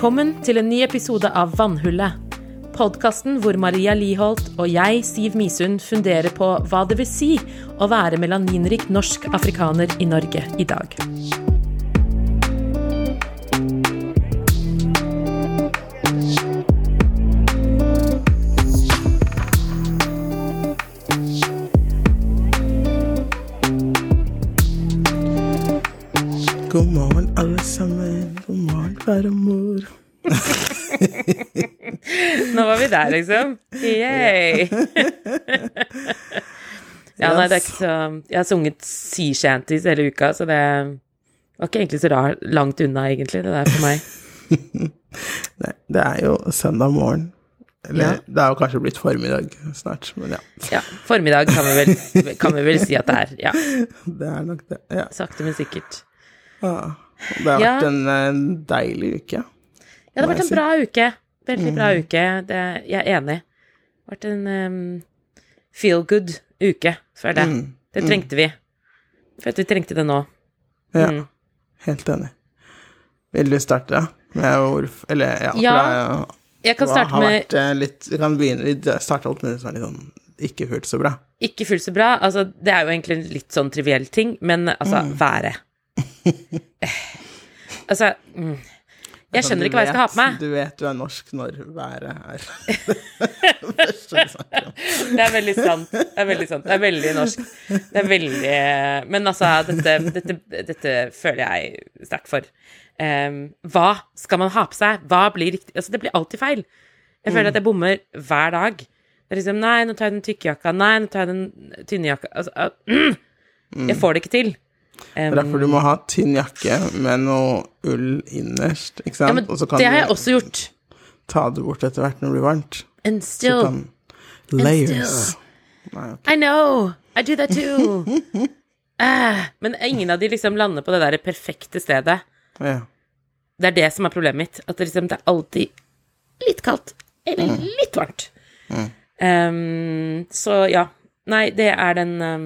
Velkommen til en ny episode av Vannhullet. Podkasten hvor Maria Liholt og jeg, Siv Misund, funderer på hva det vil si å være melaninrik norsk afrikaner i Norge i dag. God morgen, far og mor. Nå var vi der, liksom. Yay! ja, nei, det er ikke så Jeg har sunget sea shanties hele uka, så det var ikke egentlig så rart langt unna, egentlig, det der for meg. Nei, det er jo søndag morgen. Eller Ja. det er jo kanskje blitt formiddag snart, men ja. Ja, formiddag kan vi vel, kan vi vel si at det er. Ja, Det er nok det. Ja. sakte, men sikkert. Ah, Det har Ja. vært en en, deilig uke. Ja, det har vært en bra uke. Veldig bra uke. Det, jeg er enig. Det har vært en um, feel good-uke, føler jeg. Mm. Det trengte vi. For at vi trengte det nå. Ja, Mm. helt enig. Vil du starte med hvorfor Eller, ja, for det Jeg kan starte har med vært eh, litt Vi kan begynne Vi starter alt med det som er litt sånn ikke fullt så bra. ikke fullt så bra. Altså, det er jo egentlig en litt sånn triviell ting, men altså, været. Altså mm. Jeg skjønner ikke hva jeg skal ha på meg. Du vet du er norsk når været er det er veldig sant. Det er veldig sant. Det er veldig norsk. Det er veldig Men altså, dette, dette, dette føler jeg sterkt for. Um, hva skal man ha på seg? Hva blir riktig? Altså, det blir alltid feil. Jeg føler at jeg bommer hver dag. Det er liksom Nei, nå tar jeg den tykke jakka. Nei, nå tar jeg den tynne jakka. Altså, uh, mm. Jeg får det ikke til. Det er derfor du må ha tynn jakke med noe ull innerst, ikke sant? Ja, men og så kan det har jeg også gjort. ta det bort etter hvert når det blir varmt. And still kan Layers. Nei, okay. I know, I do that too. Ah, men ingen av de liksom lander på det der perfekte stedet. Ja. Det er det som er problemet mitt. At det, liksom, det er alltid litt kaldt. Eller litt varmt. Um, så ja. Nei, det er den um,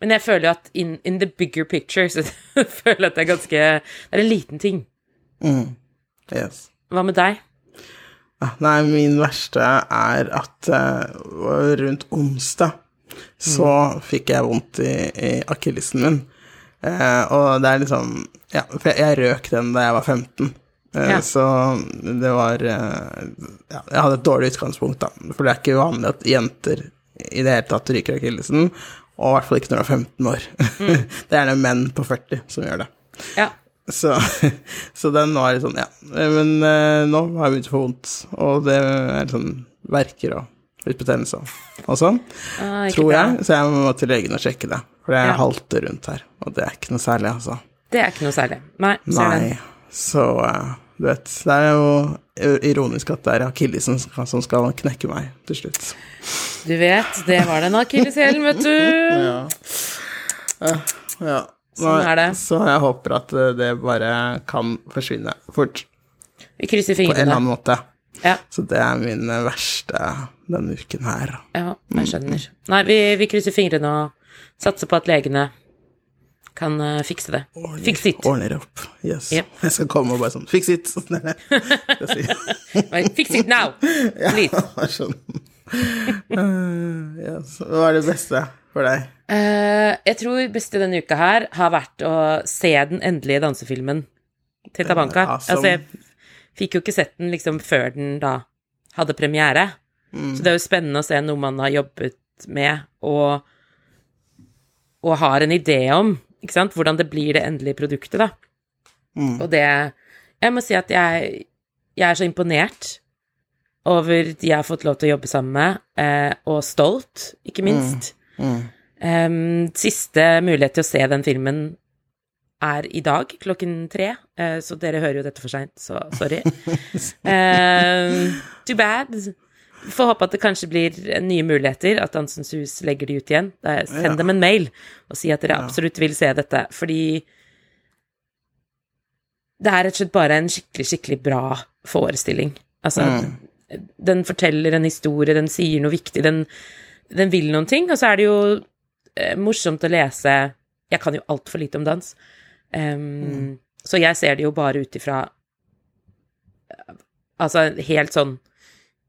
Men jeg føler jo at in, in the bigger picture så jeg føler at det er ganske Det er en liten ting. Yes. Hva med deg? Ah, Nei, min verste er at uh, rundt onsdag så fikk jeg vondt i, i akillesen min. Uh, og det er liksom Ja, for jeg, jeg røk den da jeg var 15. Eh, Ja. Så det var Ja, jeg hadde et dårlig utgangspunkt, da. For det er ikke vanlig at jenter i det hele tatt ryker akillesen. Og i hvert fall ikke når du er 15 år. det er gjerne menn på 40 som gjør det. Ja. Så, så den var litt sånn, ja. Men uh, nå har jeg begynt å få vondt, og det er sånn verker og litt betennelse og sånn, Ah, tror jeg. Så jeg må til legen og sjekke det, for det Ja. halter rundt her, og det er ikke noe særlig, altså. Det er ikke noe særlig. Nei. Nei, så uh, du vet, det er jo ironisk at det er akillesen som skal knekke meg til slutt. Du vet, det var den akilleshælen, vet du. Ja. Sånn er det. Så jeg håper at eh, det bare kan forsvinne fort, Vi krysser fingrene. på en eller annen måte. Ja. Så det er min eh, verste denne uken her. Ja, jeg skjønner. Nei, vi, vi krysser fingrene og satser på at legene kan eh, fikse det. Fix it. Ordner opp. Yes. Yep. Jeg skal komme og bare sånn Fix it! Sånn Fix it now! Please. jeg sånn. Eh, yes. Hva er det beste for deg? Uh, jeg tror beste denne uka her har vært å se den endelige dansefilmen til Tabanka. Uh, awesome. Altså, jeg fikk jo ikke sett den liksom før den da hadde premiere. Så det er jo spennende å se noe man har jobbet med og, og har en idé om, ikke sant, hvordan det blir det endelige produktet, da. Og det Jeg må si at jeg, jeg er så imponert over de jeg har fått lov til å jobbe sammen med, eh, og stolt, ikke minst. Em, siste mulighet til å se den filmen er i dag klokken tre, eh, så dere hører jo dette for seint, så sorry. Em, too bad. Får håpe at det kanskje blir nye muligheter, at Dansens Hus legger de ut igjen. Send Ja. dem en mail og si at dere absolutt vil se dette, fordi det er rett og slett bare en skikkelig, skikkelig bra forestilling. Altså, den forteller en historie, den sier noe viktig, den, den vil noen ting, og så er det jo eh, morsomt å lese Jeg kan jo altfor lite om dans, Em, så jeg ser det jo bare ut ifra Altså helt sånn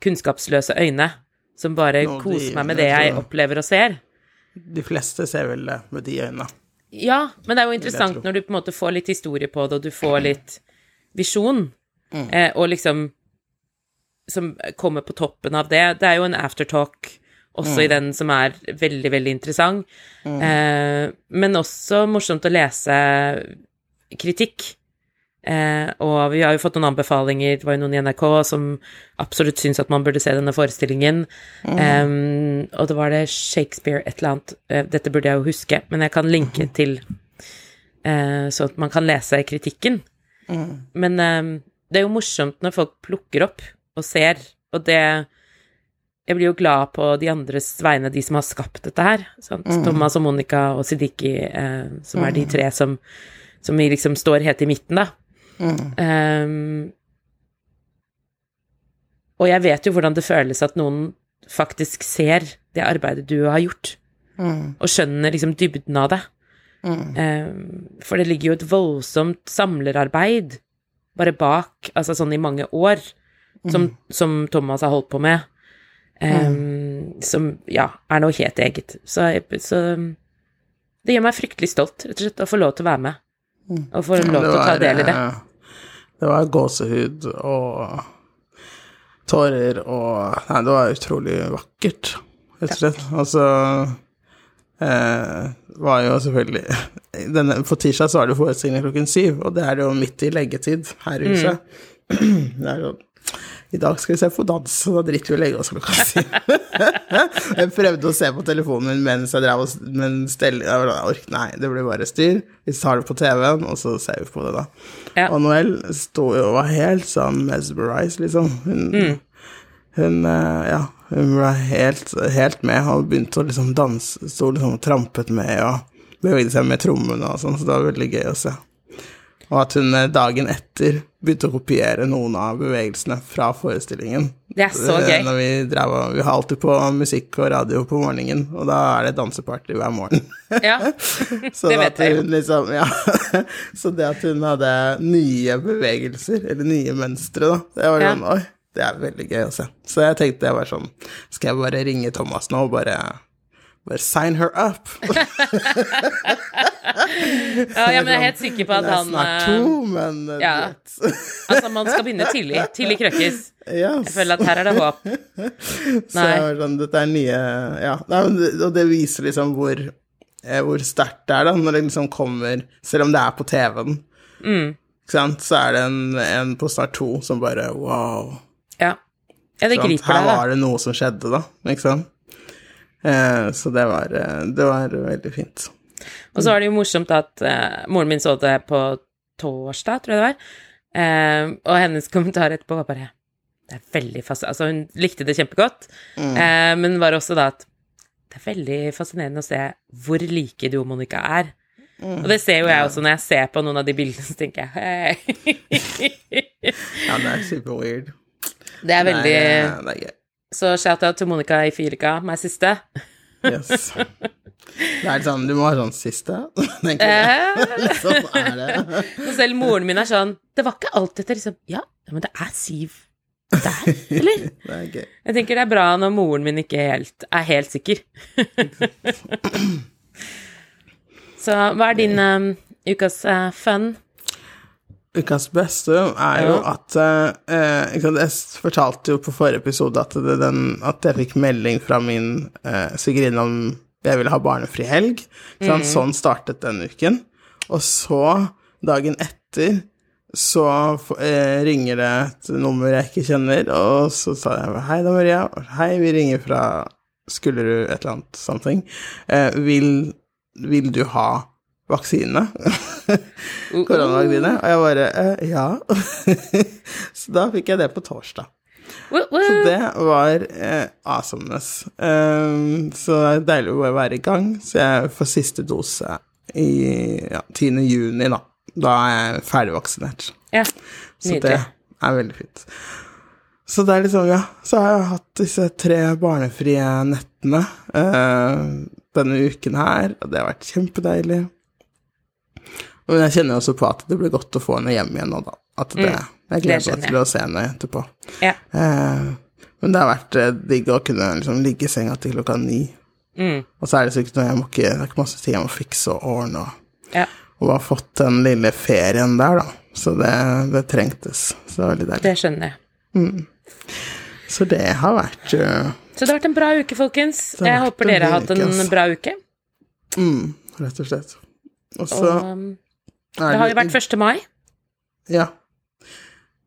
kunnskapsløse øyne som bare Nå, de- koser meg med det jeg opplever og ser. De fleste ser vel det med de øynene. Ja, men det er jo interessant når du på en måte får litt historie på det, og du får litt visjon, Mm. eh, og liksom Som kommer på toppen av det. Det er jo en aftertalk også Mm. i den som er veldig, veldig interessant. Eh, men også morsomt å lese kritikk. Eh, og vi har jo fått noen anbefalinger, det var jo noen i NRK som absolutt syns at man burde se denne forestillingen. Eh, og det var det Shakespeare et eller annet, eh, dette burde jeg jo huske, men jeg kan linke til eh, så at man kan lese kritikken. Men eh, det er jo morsomt når folk plukker opp og ser, og det Jeg blir jo glad på de andres vegne, de som har skapt dette her. Sant? Thomas og Monica og Sidiki, eh, som er de tre som, som liksom står helt i midten, da. Um, og jeg vet jo hvordan det føles at noen faktisk ser det arbeidet du har gjort, og skjønner liksom dybden av det. Um, for det ligger jo et voldsomt samlerarbeid bare bak, altså sånn i mange år, som, som Thomas har holdt på med, um, som ja, er noe helt eget. Så, så det gjør meg fryktelig stolt, rett og slett, å få lov til å være med. Og få lov til å ta del i det. Det var gåsehud og tårer og Nei, det var utrolig vakkert, rett og slett. Altså eh, var jo selvfølgelig denne, På tirsdag så var det forestilling klokken syv, og det er jo midt i leggetid her i huset. Det er jo i dag skal vi se på dans, så da driter vi å legge oss klokka si. jeg prøvde å se på telefonen min mens jeg drev og men stelle, sånn, ork, Nei, det blir bare styr. Vi tar det på TV-en, og så ser vi på det, da. Ja. Og Noel sto jo og var helt sånn mesmerized, liksom. Hun, hun eh, ja, hun var helt, helt med og begynte å liksom danse, sto liksom og trampet med og bevegde seg med trommene og sånn, så det var veldig gøy å se. Og at hun eh, dagen etter begynte å kopiere noen av bevegelsene fra forestillingen. Det er så Eh, gøy. Når vi, drev, vi har alltid på musikk og radio på morgenen, og da er det danseparty hver morgen. Ja. Det vet jeg jo. liksom, ja. Så det at hun hadde nye bevegelser, eller nye mønstre, da, det var Ja. sånn, oi, det er veldig gøy å se. Så jeg tenkte jeg var sånn, skal jeg bare ringe Thomas nå og bare, bare sign her up? Ja, ja, men jeg er helt sikker på at han Det er snart eh, to, men eh, ja. Altså, man skal begynne tidlig. Tidlig krøkkes. Yes. Jeg føler at her er det håp. Så sånn, dette er nye Ja, og det viser liksom hvor, eh, hvor sterkt det er, da, når det liksom kommer Selv om det er på TV-en, Mm. så er det en, en på snart to som bare wow. Ja. Ja, det griper Her deg, da. var det noe som skjedde, da, ikke sant. Eh, så det var, eh, det var veldig fint. Og så var det jo morsomt at uh, moren min så det på torsdag, tror jeg det var, uh, og hennes kommentar etterpå var bare Det er veldig fast... Altså, hun likte det kjempegodt, eh, men var også da at det er veldig fascinerende å se hvor like du og Monica er. Og det ser jo jeg også når jeg ser på noen av de bildene, så tenker jeg hei. Ja, det er super weird. Det er veldig Nei, det er gøy. Så shout-out til Monica i Filika, meg siste. Yes. Det er sånn, du må ha sånn siste, tenker jeg. Eh, Sånn er det. selv moren min er sånn Det var ikke alltid dette, liksom Ja, ja, men det er Siv der, eller? Det er gøy. Jeg tenker det er bra når moren min ikke helt, er helt sikker. Så hva er din um, ukas uh, fun? Ukas beste er jo at eh, sant, Jeg fortalte jo på forrige episode at, det, den, at jeg fikk melding fra min eh, svigerinne om jeg ville ha barnefri helg. Sant? Sånn startet den uken. Og så, dagen etter, så eh, ringer det et nummer jeg ikke kjenner, og så sa jeg hei da, Maria. Hei, vi ringer fra Skullerud et eller annet something. Eh, vil, vil du ha vaksine? Koronavaksine. Og jeg bare eh, ja. så da fikk jeg det på torsdag. Så det var eh, awesomeness. Um, så det er deilig å være i gang. Så jeg får siste dose i ja, 10. juni, da. Da er jeg ferdigvaksinert. Ja, Så det er veldig fint. Så det er liksom, ja, så har jeg hatt disse tre barnefrie nettene uh, denne uken her, og det har vært kjempedeilig. Men jeg kjenner også på at det blir godt å få henne hjem igjen nå, da. At det, Mm. jeg gleder meg til å se henne etterpå. Ja. Eh, men det har vært eh, digg å kunne liksom ligge i senga til klokka ni. Mm. Og så er det sikkert noe jeg må ikke, det er ikke masse tid jeg må fikse og ordne, og, ja. og har fått den lille ferien der, da. Så det, det trengtes. Så det var veldig deilig. Det skjønner jeg. Så det har vært uh, Så det har vært en bra uke, folkens. Jeg håper dere har hatt en uke, ass. bra uke. mm, rett og slett. Og så um, det har jo vært 1. mai. Ja.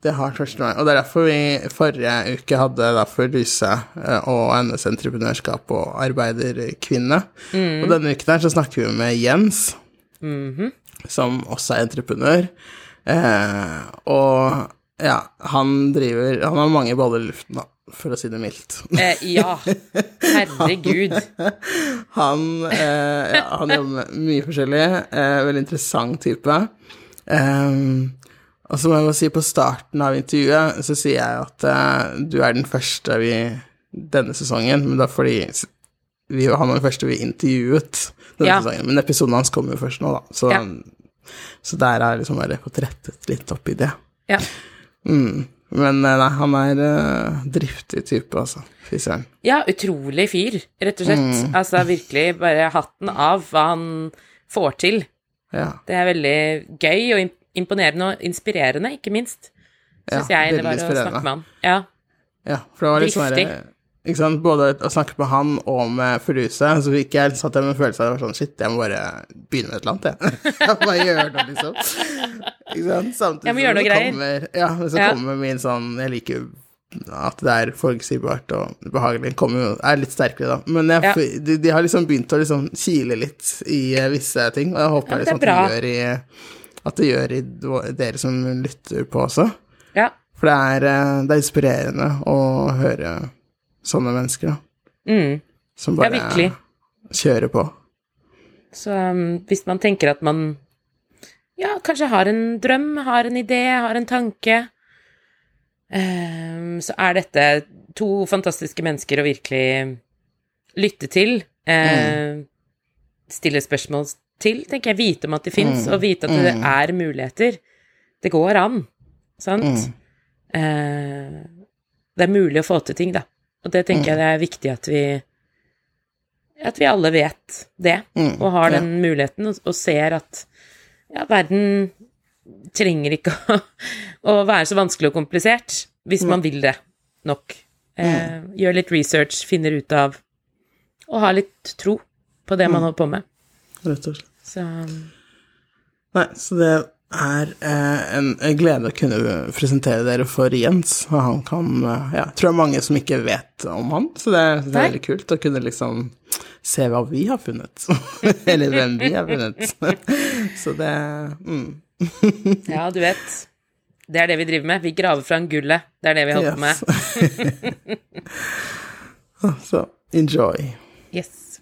Det har vært 1. mai. Og det er derfor vi forrige uke hadde derfor Lyse eh, og hennes entreprenørskap og arbeiderkvinne. Og denne uken her så snakker vi med Jens, Mhm. som også er entreprenør. Eh, og ja, han driver Han har mange baller i luften, da, for å si det mildt. eh, ja. Herregud. Han, eh, ja, han jobber med mye forskjellig. Eh, veldig interessant type. Um, og så må jeg bare si på starten av intervjuet så sier jeg at eh, du er den første vi denne sesongen, men det er fordi vi, han var den første vi intervjuet denne Ja. sesongen. Men episoden hans kommer jo først nå, da. Så, Ja. så der har jeg liksom bare fått rettet litt opp i det. Ja. Mm. Men eh, nei, han er uh, driftig type, altså. Fy søren. ja, utrolig fyr, rett og slett. Mm. Altså virkelig bare hatten av hva han får til. Ja. Det er veldig gøy og imponerende og inspirerende, ikke minst. Syns Ja, jeg det var å snakke med han. Ja. Ja, for det var litt sånn ikke sant, Både å snakke med han og med Furuse, så fikk jeg satt jeg med av det var sånn Shit, jeg må bare begynne med et eller annet, jeg. jeg bare gjøre noe, liksom. Ikke sant? Samtidig som det. Kommer, ja, så Ja. kommer min sånn Jeg liker jo at det er forutsigbart og behagelig. Kommer jo, er litt sterkere, da. Men jeg, Ja. de, de har liksom begynt å liksom kile litt i eh, visse ting, og jeg håper Ja, liksom at det gjør i At det gjør i dere som lytter på også. ja. For det er, eh, det er inspirerende å høre sånne mennesker, da. Mm. Som bare ja, kjører på. Så um, hvis man tenker at man ja, kanskje har en drøm, har en idé, har en tanke, um, så er dette to fantastiske mennesker å virkelig lytte til. eh, Stille spørsmål til, tenker jeg. Vite om at de fins, og vite at det er muligheter. Det går an, sant? Uh, det er mulig å få til ting, da. Og det tenker jeg det er viktig at vi at vi alle vet det, Mm, og har den muligheten, og, og ser at ja, verden trenger ikke å, å være så vanskelig og komplisert hvis Mm. man vil det nok. Eh, gjør litt research, finner ut av Og har litt tro på det man Mm. holder på med. Rett og slett. Så Nei, så det er eh, en glede å kunne presentere dere for Jens, og han kan eh, Ja, tror jeg mange som ikke vet om han, så det, det er veldig kult å kunne liksom se hva vi har funnet. Eller hvem vi har funnet. så det mm. ja, du vet. Det er det vi driver med. Vi graver fram gullet. Det er det vi holder på med. så enjoy. Yes.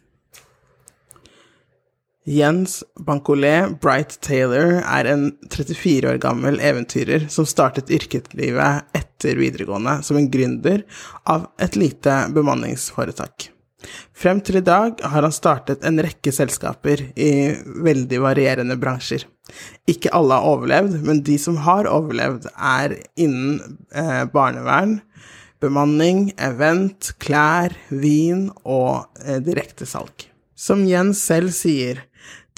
Jens Bancolet Bright Taylor er en 34 år gammel eventyrer som startet yrkeslivet etter videregående som en gründer av et lite bemanningsforetak. Frem til i dag har han startet en rekke selskaper i veldig varierende bransjer. Ikke alle har overlevd, men de som har overlevd, er innen eh, barnevern, bemanning, event, klær, vin og eh, direktesalg. Som Jens selv sier,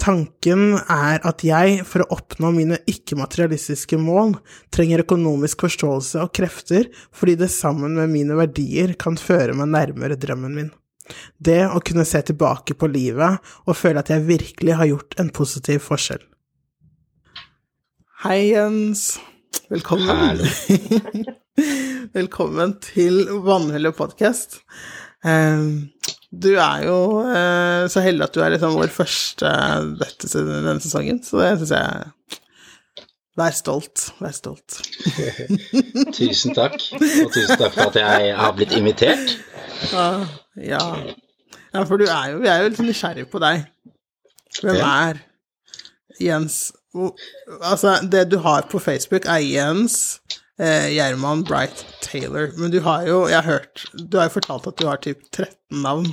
tanken er at jeg, for å oppnå mine ikke-materialistiske mål, trenger økonomisk forståelse og krefter fordi det sammen med mine verdier kan føre meg nærmere drømmen min. Det å kunne se tilbake på livet og føle at jeg virkelig har gjort en positiv forskjell. Hei, Jens. Velkommen. Velkommen til Vannhellet podkast. Du er jo eh, så heldig at du er liksom vår første dette, denne sesongen, så det syns jeg Vær stolt. Vær stolt. Tusen takk, og tusen takk for at jeg har blitt invitert. Ja, ja. ja for du er jo, vi er jo litt nysgjerrig på deg. Hvem er Jens Altså, det du har på Facebook, er Jens eh, Gjerman Bright Taylor. Men du har jo, jeg har hørt Du har jo fortalt at du har typ 13 navn.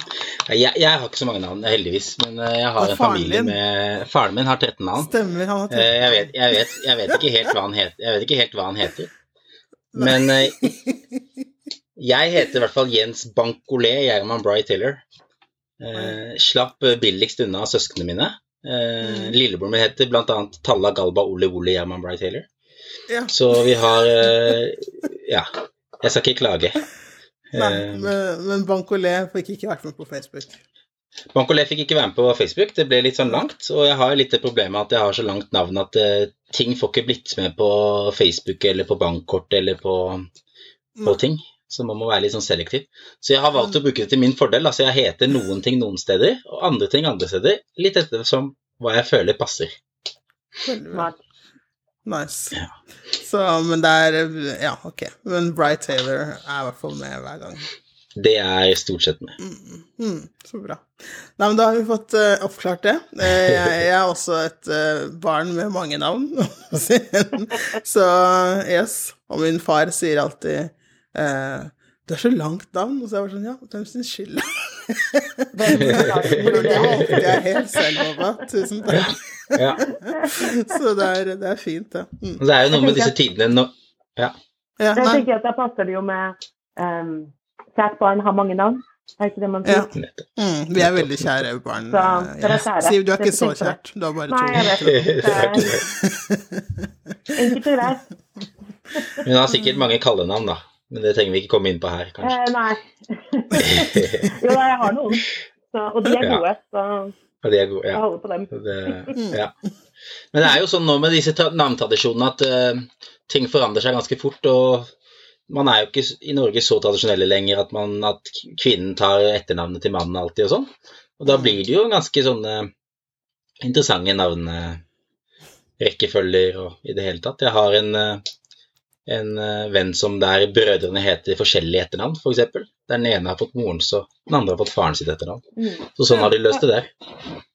Jeg, jeg har ikke så mange navn, heldigvis, men eh, jeg har en familie din? med Faren min har 13 navn. Stemmer, han har 13. Eh, Jeg vet, jeg, vet, jeg, vet ikke helt hva han heter, jeg vet ikke helt hva han heter. Men eh, jeg heter i hvert fall Jens Bancolé Gjerman Bright Taylor. Eh, slapp billigst unna søsknene mine. Eh, Lillebroren min heter bl.a. Talla Galba Ole Ole Gjerman Bright Taylor. Ja. Så vi har eh, Ja, jeg skal ikke klage. Nei, Eh, men, men Bancolé fikk ikke vært med på Facebook. Bankolé fikk ikke være med på Facebook, det ble litt sånn langt. Og jeg har litt det problemet at jeg har så langt navn at eh, ting får ikke blitt med på Facebook eller på bankkort eller på, på ting. Så man må være litt sånn selektiv. Så jeg har valgt å bruke det til min fordel. Altså jeg heter noen ting noen steder, og andre ting andre steder. Litt etter som hva jeg føler passer. Smart. Nice. Så, men det er Ja, ok. Men Bright Taylor er i hvert fall med hver gang. Det er stort sett med. Mm, så bra. Nei, men da har vi fått uh, oppklart det. Eh, jeg, jeg er også et uh, barn med mange navn. så yes. Og min far sier alltid eh, Du har så langt navn. Og så er jeg bare sånn Ja, hvem sin skyld? Det er jeg helt selv over. Tusen takk. Ja. Så det er, det er fint, det. Mm. Det er jo noe med disse tidene nå Ja. Ja, Jeg tenker at Da passer det jo med um, Kjært barn har mange navn. Er ikke det man sier? Ja. Mm, vi er veldig kjære barn. Så, kjære. Siv, du er ikke så kjært. Du har bare Nei, jeg vet ikke. Det Enkelt og greit. Hun har sikkert mange kallenavn, da. Men det trenger vi ikke komme inn på her, kanskje. Eh, nei. jo da, jeg har noen. Så, og de er Ja. gode, så de er gode, jeg ja. holder på dem. Det, ja. Men det er jo sånn nå med disse tra- navntradisjonene at uh, ting forandrer seg ganske fort. og man er jo ikke i Norge så tradisjonelle lenger at, man, at kvinnen tar etternavnet til mannen alltid og sånn. Og da blir det jo ganske sånne interessante navnerekkefølger og i det hele tatt. Jeg har en, eh, en eh, venn som der brødrene heter forskjellige etternavn, f.eks. Der den ene har fått morens og den andre har fått faren sitt etternavn. Mm. Så sånn har de løst det der.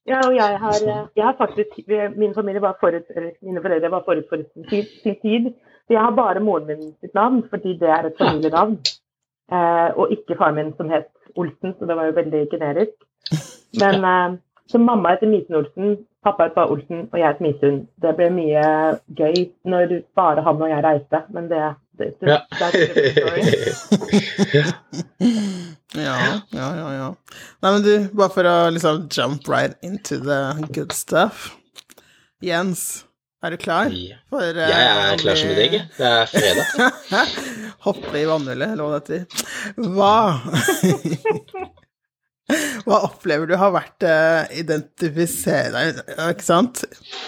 Ja, og jeg har, eh, jeg har faktisk Min familie var forut, mine foreldre var forut for. Sin tid. Så jeg har bare moren min sitt navn, fordi det er et familienavn. Eh, og ikke faren min som het Olsen, så det var jo veldig generisk. Men eh, så mamma heter Misen Olsen, pappa er bare Olsen, og jeg het Misund. Det ble mye gøy når bare han og jeg reiste, men det, det, det, Ja. det er ikke. Ja, ja, ja, ja. Nei, men du, bare for å liksom jump right into the good stuff. Jens, er du klar? Ja. For, eh, Jeg er klar som et egg. jeg. Det er fredag. Hoppe i vannhullet, hva det etter. Hva Hva opplever du har vært uh, identifisere deg Ikke sant?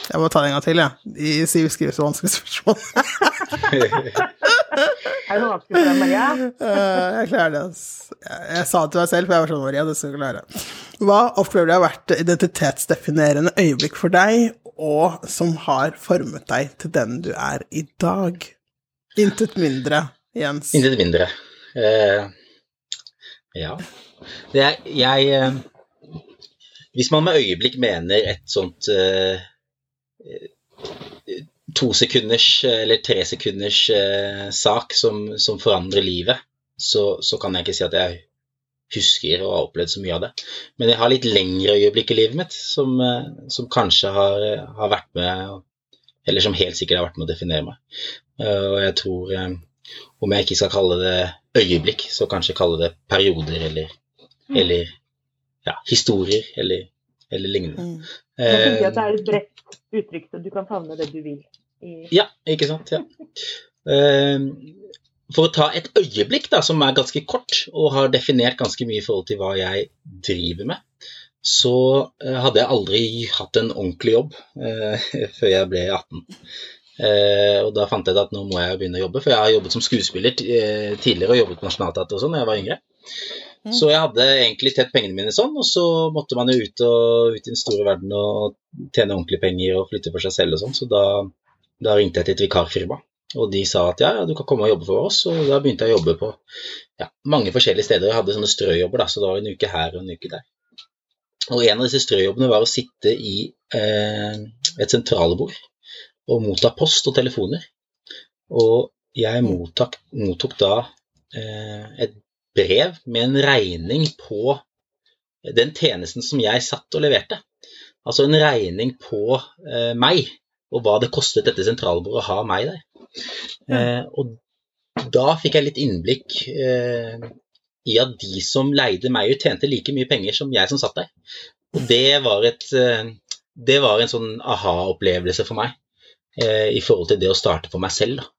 Jeg må ta det en gang til, jeg. Ja. I Siv skriver så vanskelige spørsmål. Er det vanskelig for deg, Maria? Eh, jeg klarer det. Altså. Jeg, jeg sa det til meg selv, for jeg var sånn Maria, det skal du klare. Hva opplever du har vært identitetsdefinerende øyeblikk for deg, og som har formet deg til den du er i dag? Intet mindre, Jens. Intet mindre. Uh, ja. Er, jeg eh, Hvis man med øyeblikk mener et sånt uh, tosekunders to sekunders eller tre sekunders eh, sak som, som forandrer livet, så, så kan jeg ikke si at jeg husker og har opplevd så mye av det. Men jeg har litt lengre øyeblikk i livet mitt som, uh, som kanskje har, har vært med Eller som helt sikkert har vært med å definere meg. Uh, og jeg tror eh, om jeg ikke skal kalle det øyeblikk, så kanskje kalle det perioder eller, eller ja, historier eller, eller lignende. Mm. Jeg tenker at det Eh, er et bredt uttrykk, så du kan favne det du vil. Ja, ikke sant. Ja. Eh, for å ta et øyeblikk da, som er ganske kort, og har definert ganske mye i forhold til hva jeg driver med, så eh, hadde jeg aldri hatt en ordentlig jobb eh, før jeg ble 18. Eh, og da fant jeg ut at nå må jeg begynne å jobbe, for jeg har jobbet som skuespiller eh, tidligere og jobbet på Nationaltheatret og sånn da jeg var yngre. Så jeg hadde egentlig tett pengene mine sånn, og så måtte man jo ut, og, ut i den store verden og tjene ordentlige penger og flytte for seg selv og sånn, så da, da ringte jeg til et vikarfirma. Og de sa at ja, ja, du kan komme og jobbe for oss, og da begynte jeg å jobbe på ja, mange forskjellige steder. Jeg hadde sånne strøjobber, da, så det var en uke her og en uke der. Og en av disse strøjobbene var å sitte i eh, et sentralbord og motta post og telefoner. Og jeg mottok, mottok da eh, et brev med en regning på den tjenesten som jeg satt og leverte. Altså en regning på eh, meg, og hva det kostet dette sentralbordet å ha meg der. Eh, og da fikk jeg litt innblikk eh, i at de som leide meg ut, tjente like mye penger som jeg som satt der. Og det var, et, eh, det var en sånn aha-opplevelse for meg eh, i forhold til det å starte for meg selv. da.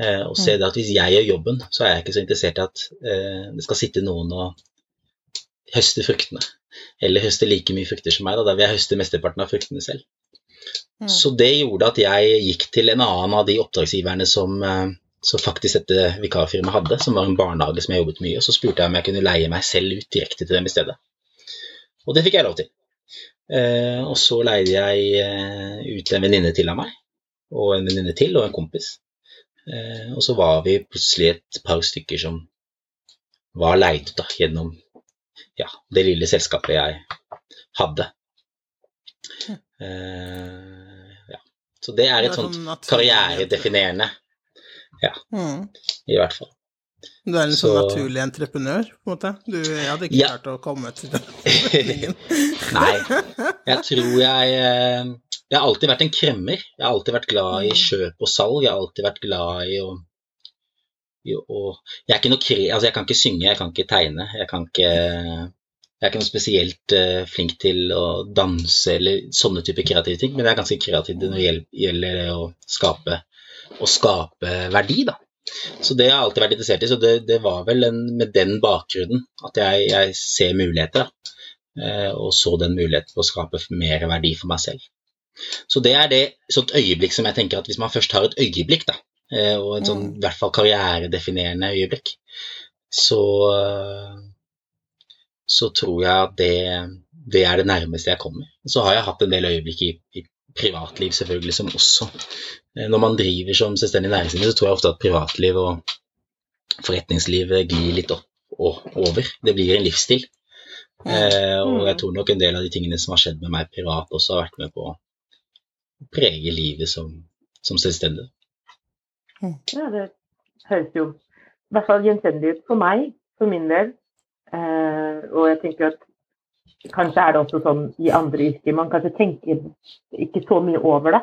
Eh, og se det at hvis jeg gjør jobben, så er jeg ikke så interessert i at eh, det skal sitte noen og høste fruktene. Eller høste like mye frukter som meg. Da, da vil jeg høste mesteparten av fruktene selv. Så det gjorde at jeg gikk til en annen av de oppdragsgiverne som, eh, som faktisk dette vikarfirmaet hadde, som var en barnehage som jeg jobbet mye, og så spurte jeg om jeg kunne leie meg selv ut direkte til dem i stedet. Og det fikk jeg lov til. Eh, og så leide jeg ut en venninne til av meg, og en venninne til, og en kompis. Eh, og så var vi plutselig et par stykker som var leid ut gjennom ja, det lille selskapet jeg hadde. Eh, ja. Så det er Det et er sånt sånn karrieredefinerende, Mm. i hvert fall. Du er en sånn Så- naturlig entreprenør, på en måte? Du, jeg hadde ikke Ja. klart å komme til den. Nei, jeg tror jeg eh, Jeg har alltid vært en kremmer. Jeg har alltid vært glad i kjøp og salg. Jeg har alltid vært glad i å, jo, Jeg er kre... Altså, jeg kan ikke synge, jeg kan ikke tegne. Jeg kan ikke Jeg er ikke noe spesielt uh, flink til å danse eller sånne typer kreative ting, men jeg er ganske kreativ når det gjelder å skape, å skape verdi, da. Så det har jeg alltid vært interessert i. Så det, det var vel en, med den bakgrunnen at jeg, jeg ser muligheter. Eh, og så den muligheten for å skape mer verdi for meg selv. Så det er det sånt øyeblikk som jeg tenker at hvis man først har et øyeblikk, da, eh, og et sånn i hvert fall karrieredefinerende øyeblikk, så eh, så tror jeg at det, det er det nærmeste jeg kommer. Så har jeg hatt en del øyeblikk i, i privatliv selvfølgelig som også eh, Når man driver som selvstendig næringsdrivende, så tror jeg ofte at privatliv og forretningsliv glir litt opp og over. Det blir en livsstil. Eh, og jeg tror nok en del av de tingene som har skjedd med meg privat, også har vært med på prege livet som, som selvstendig. Ja, det høres jo i hvert fall gjenkjennelig ut for meg, for min del. Eh, og jeg tenker at kanskje er det også sånn i andre yrker. Man kanskje tenker ikke så mye over det.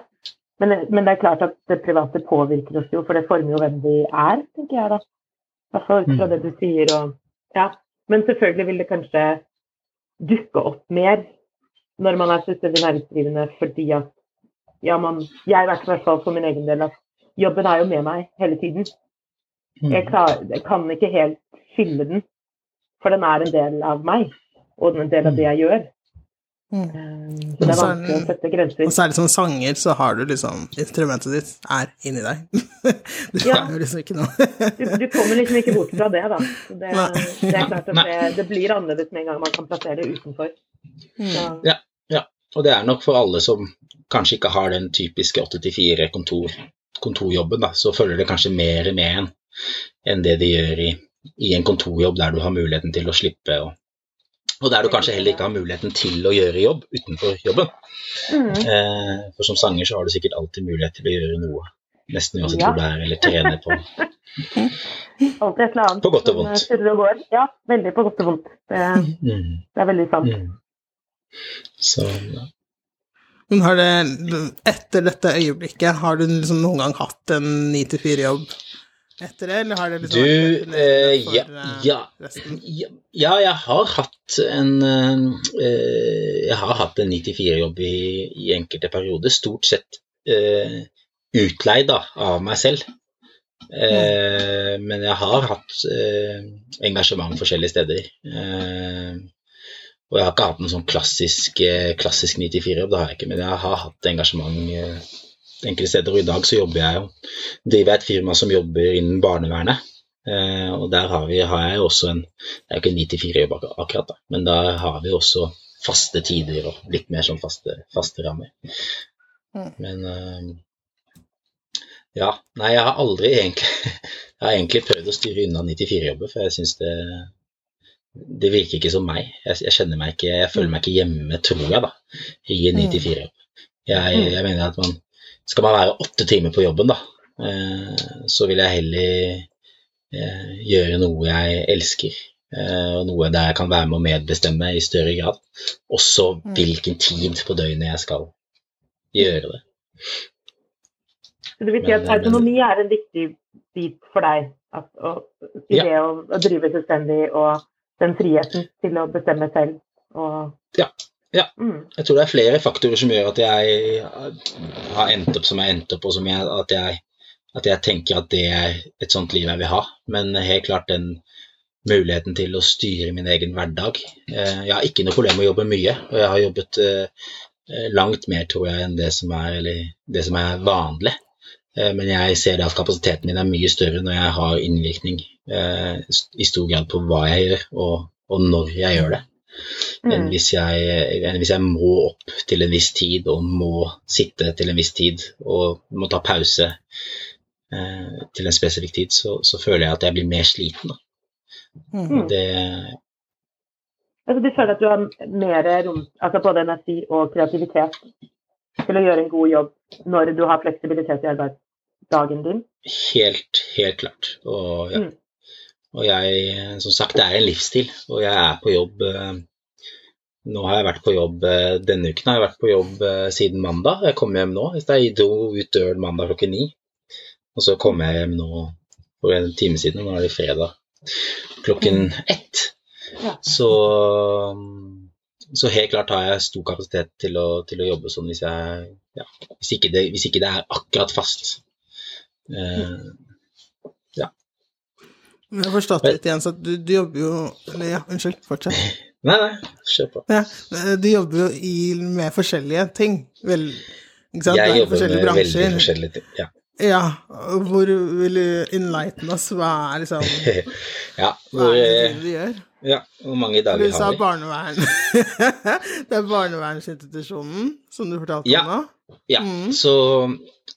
Men, men det er klart at det private påvirker oss jo, for det former jo hvem vi er, tenker jeg da. I hvert fall ut fra det du sier. Og, ja. Men selvfølgelig vil det kanskje dukke opp mer når man er selvstendig næringsdrivende, fordi at ja, man, jeg vet i hvert fall for min egen del at jobben er jo med meg hele tiden. Jeg, klar, jeg kan ikke helt skille den, for den er en del av meg, og den er en del av det jeg gjør. Mm. Um, så det er vanskelig å sette grenser. Og særlig som sanger, så har du liksom Instrumentet ditt er inni deg. Du Ja. har jo liksom ikke noe Du, du kommer liksom ikke bort fra det, da. Det, det er klart at det, det blir annerledes med en gang man kan plassere det utenfor. Så, Ja, ja. Og det er nok for alle som kanskje ikke har den typiske 8-4 kontor, kontorjobben, da, så følger det kanskje mer med en enn det det gjør i, i en kontorjobb der du har muligheten til å slippe å og der du kanskje heller ikke har muligheten til å gjøre jobb utenfor jobben. mm, Eh, for som sanger så har du sikkert alltid mulighet til å gjøre noe, nesten uansett Ja. hvor det er, eller trene på. alltid et eller annet På godt og vondt. eh, og går. Ja, veldig på godt og vondt. Det, Mm, det er veldig sant. mm. Så ja. Men har det Etter dette øyeblikket, har du liksom noen gang hatt en 9-4-jobb etter det, eller har det liksom Du, eh, ja, eh, ja, ja, ja, jeg har hatt en eh, Jeg har hatt en 9-4-jobb i, i enkelte perioder. Stort sett eh, utleid da, av meg selv. Eh, men jeg har hatt eh, engasjement forskjellige steder. Og jeg har ikke hatt noen sånn klassisk, eh, klassisk 9-4-jobb, det har jeg ikke. Men jeg har hatt engasjement eh, enkelte steder. Og i dag så jobber jeg jo driver jeg et firma som jobber innen barnevernet. Eh, og der har, vi, har jeg jo også en Det er jo ikke en 9-4-jobb akkurat, da, men da har vi også faste tider og litt mer sånn faste, faste rammer. Mm. Men eh, ja. Nei, jeg har aldri egentlig Jeg har egentlig prøvd å styre unna 9-4-jobber, for jeg syns det det virker ikke som meg. Jeg, jeg kjenner meg ikke, jeg føler meg ikke hjemme, tror jeg, da, i en Mm. 9-4-jobb. Jeg, jeg mener at man skal man være åtte timer på jobben, da, eh, så vil jeg heller eh, gjøre noe jeg elsker. Eh, og noe der jeg kan være med å medbestemme i større grad. Også hvilken tid på døgnet jeg skal gjøre det. Så det vil si at autonomi er en viktig bit for deg? At, og, I Ja. det å, å drive selvstendig og den friheten til å bestemme selv og Ja. Ja. Mm. Jeg tror det er flere faktorer som gjør at jeg har endt opp som jeg har endt opp, og som jeg, at, jeg, at jeg tenker at det er et sånt liv jeg vil ha. Men helt klart den muligheten til å styre min egen hverdag. Eh, Jeg har ikke noe problem med å jobbe mye, og jeg har jobbet eh, langt mer, tror jeg, enn det som er, det som er vanlig. Eh, Men jeg ser det at kapasiteten min er mye større når jeg har innvirkning eh, i stor grad på hva jeg gjør, og, og når jeg gjør det enn Mm. hvis, jeg, enn hvis jeg må opp til en viss tid og må sitte til en viss tid og må ta pause eh, til en spesifikk tid, så, så føler jeg at jeg blir mer sliten. Mm. Det, Altså, du føler at du har mer rom, altså både energi og kreativitet til å gjøre en god jobb når du har fleksibilitet i arbeidsdagen din? helt, helt klart. Og, ja. Mm. og jeg, som sagt, det er en livsstil, og jeg er på jobb eh, Nå har jeg vært på jobb eh, denne uken har jeg vært på jobb eh, siden mandag. Jeg kom hjem nå. Jeg dro ut døren mandag klokken ni. Og så kom jeg hjem nå for en time siden, nå er det fredag klokken ett. Ja. Så, så helt klart har jeg stor kapasitet til å, til å jobbe sånn hvis jeg ja, hvis, ikke det, hvis ikke det er akkurat fast. Eh, ja. Jeg har forstått litt igjen, så du, du jobber jo Eller ja, unnskyld, fortsett. nei, nei, kjør på. Ja, eh, du jobber jo i, med forskjellige ting, vel? Ikke sant? Jeg jobber med bransjer. veldig forskjellige ting. Ja. Ja, hvor vil du enlighten oss? Hva er liksom ja, Hva er det eh, du gjør? ja, hvor mange Du dager sa har vi? barnevern. det er barnevernsinstitusjonen som du fortalte Ja. om nå? Ja, Mm. så,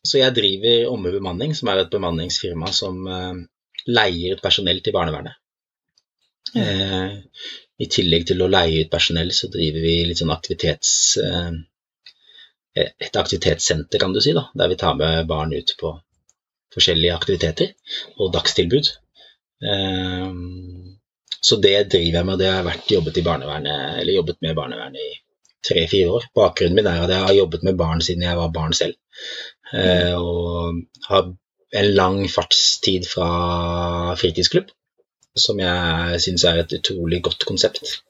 så jeg driver Omme bemanning, som er et bemanningsfirma som uh, leier ut personell til barnevernet. Eh, I tillegg til å leie ut personell, så driver vi litt sånn aktivitets... Uh, et aktivitetssenter, kan du si, da, der vi tar med barn ut på forskjellige aktiviteter og dagstilbud. Så det driver jeg med, og det har jeg vært jobbet i barnevernet, eller jobbet med barnevernet i tre-fire år. Bakgrunnen min er at jeg har jobbet med barn siden jeg var barn selv. Eh, og har en lang fartstid fra fritidsklubb, som jeg syns er et utrolig godt konsept.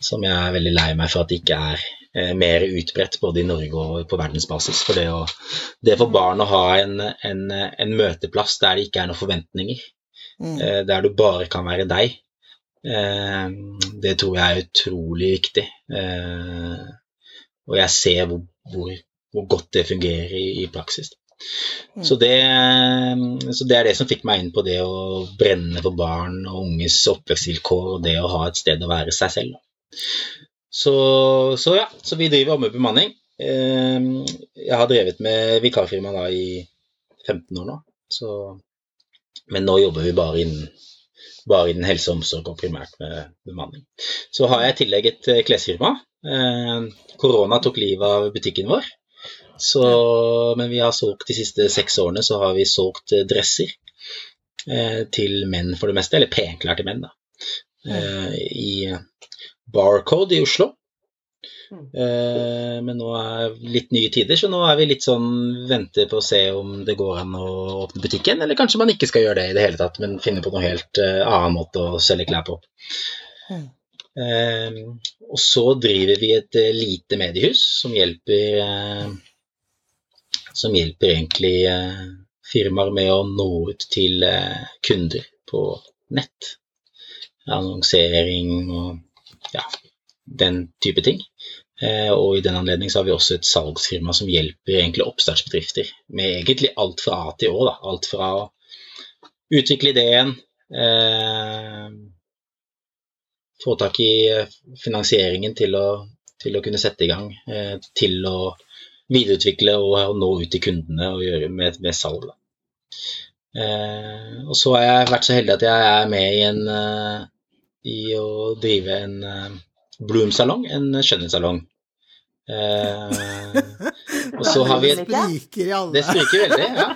Som jeg er veldig lei meg for at det ikke er eh, mer utbredt både i Norge og på verdensbasis. For det, å, det for barn å ha en, en, en møteplass der det ikke er noen forventninger, Mm. eh, der du bare kan være deg, det tror jeg er utrolig viktig. Eh, og jeg ser hvor, hvor, hvor godt det fungerer i, i praksis. Mm. Så det, så det er det som fikk meg inn på det å brenne for barn og unges oppvekstvilkår og det å ha et sted å være seg selv. Så, så ja, så vi driver med bemanning. Eh, Jeg har drevet med vikarfirma i 15 år nå. Så, men nå jobber vi bare innen, bare innen helse og omsorg og primært med bemanning. Så har jeg i tillegg et eh, klesfirma. Eh, Korona tok livet av butikken vår. Så, men vi har solgt de siste seks årene så har vi solgt eh, dresser til menn for det meste, eller penklær til menn, da. Eh, I Barcode i Oslo. Eh, men nå er litt nye tider, så nå er vi litt sånn venter på å se om det går an å åpne butikken, eller kanskje man ikke skal gjøre det i det hele tatt, men finne på noe helt eh, annen måte å selge klær på. Mm. Eh, og så driver vi et lite mediehus som hjelper som hjelper egentlig firmaer med å nå ut til kunder på nett. Annonsering og ja, den type ting. Eh, og i den anledning har vi også et salgsfirma som hjelper oppstartsbedrifter med egentlig alt fra A til Å. Da. Alt fra å utvikle ideen, eh, få tak i eh, finansieringen til å, til å kunne sette i gang, eh, til å videreutvikle og, og nå ut til kundene og gjøre med, med salg. Eh, og så har jeg vært så heldig at jeg er med i, en, eh, i å drive en Bloom-salong, en skjønnhetssalong. Eh, og så har vi et. Det spriker veldig, ja.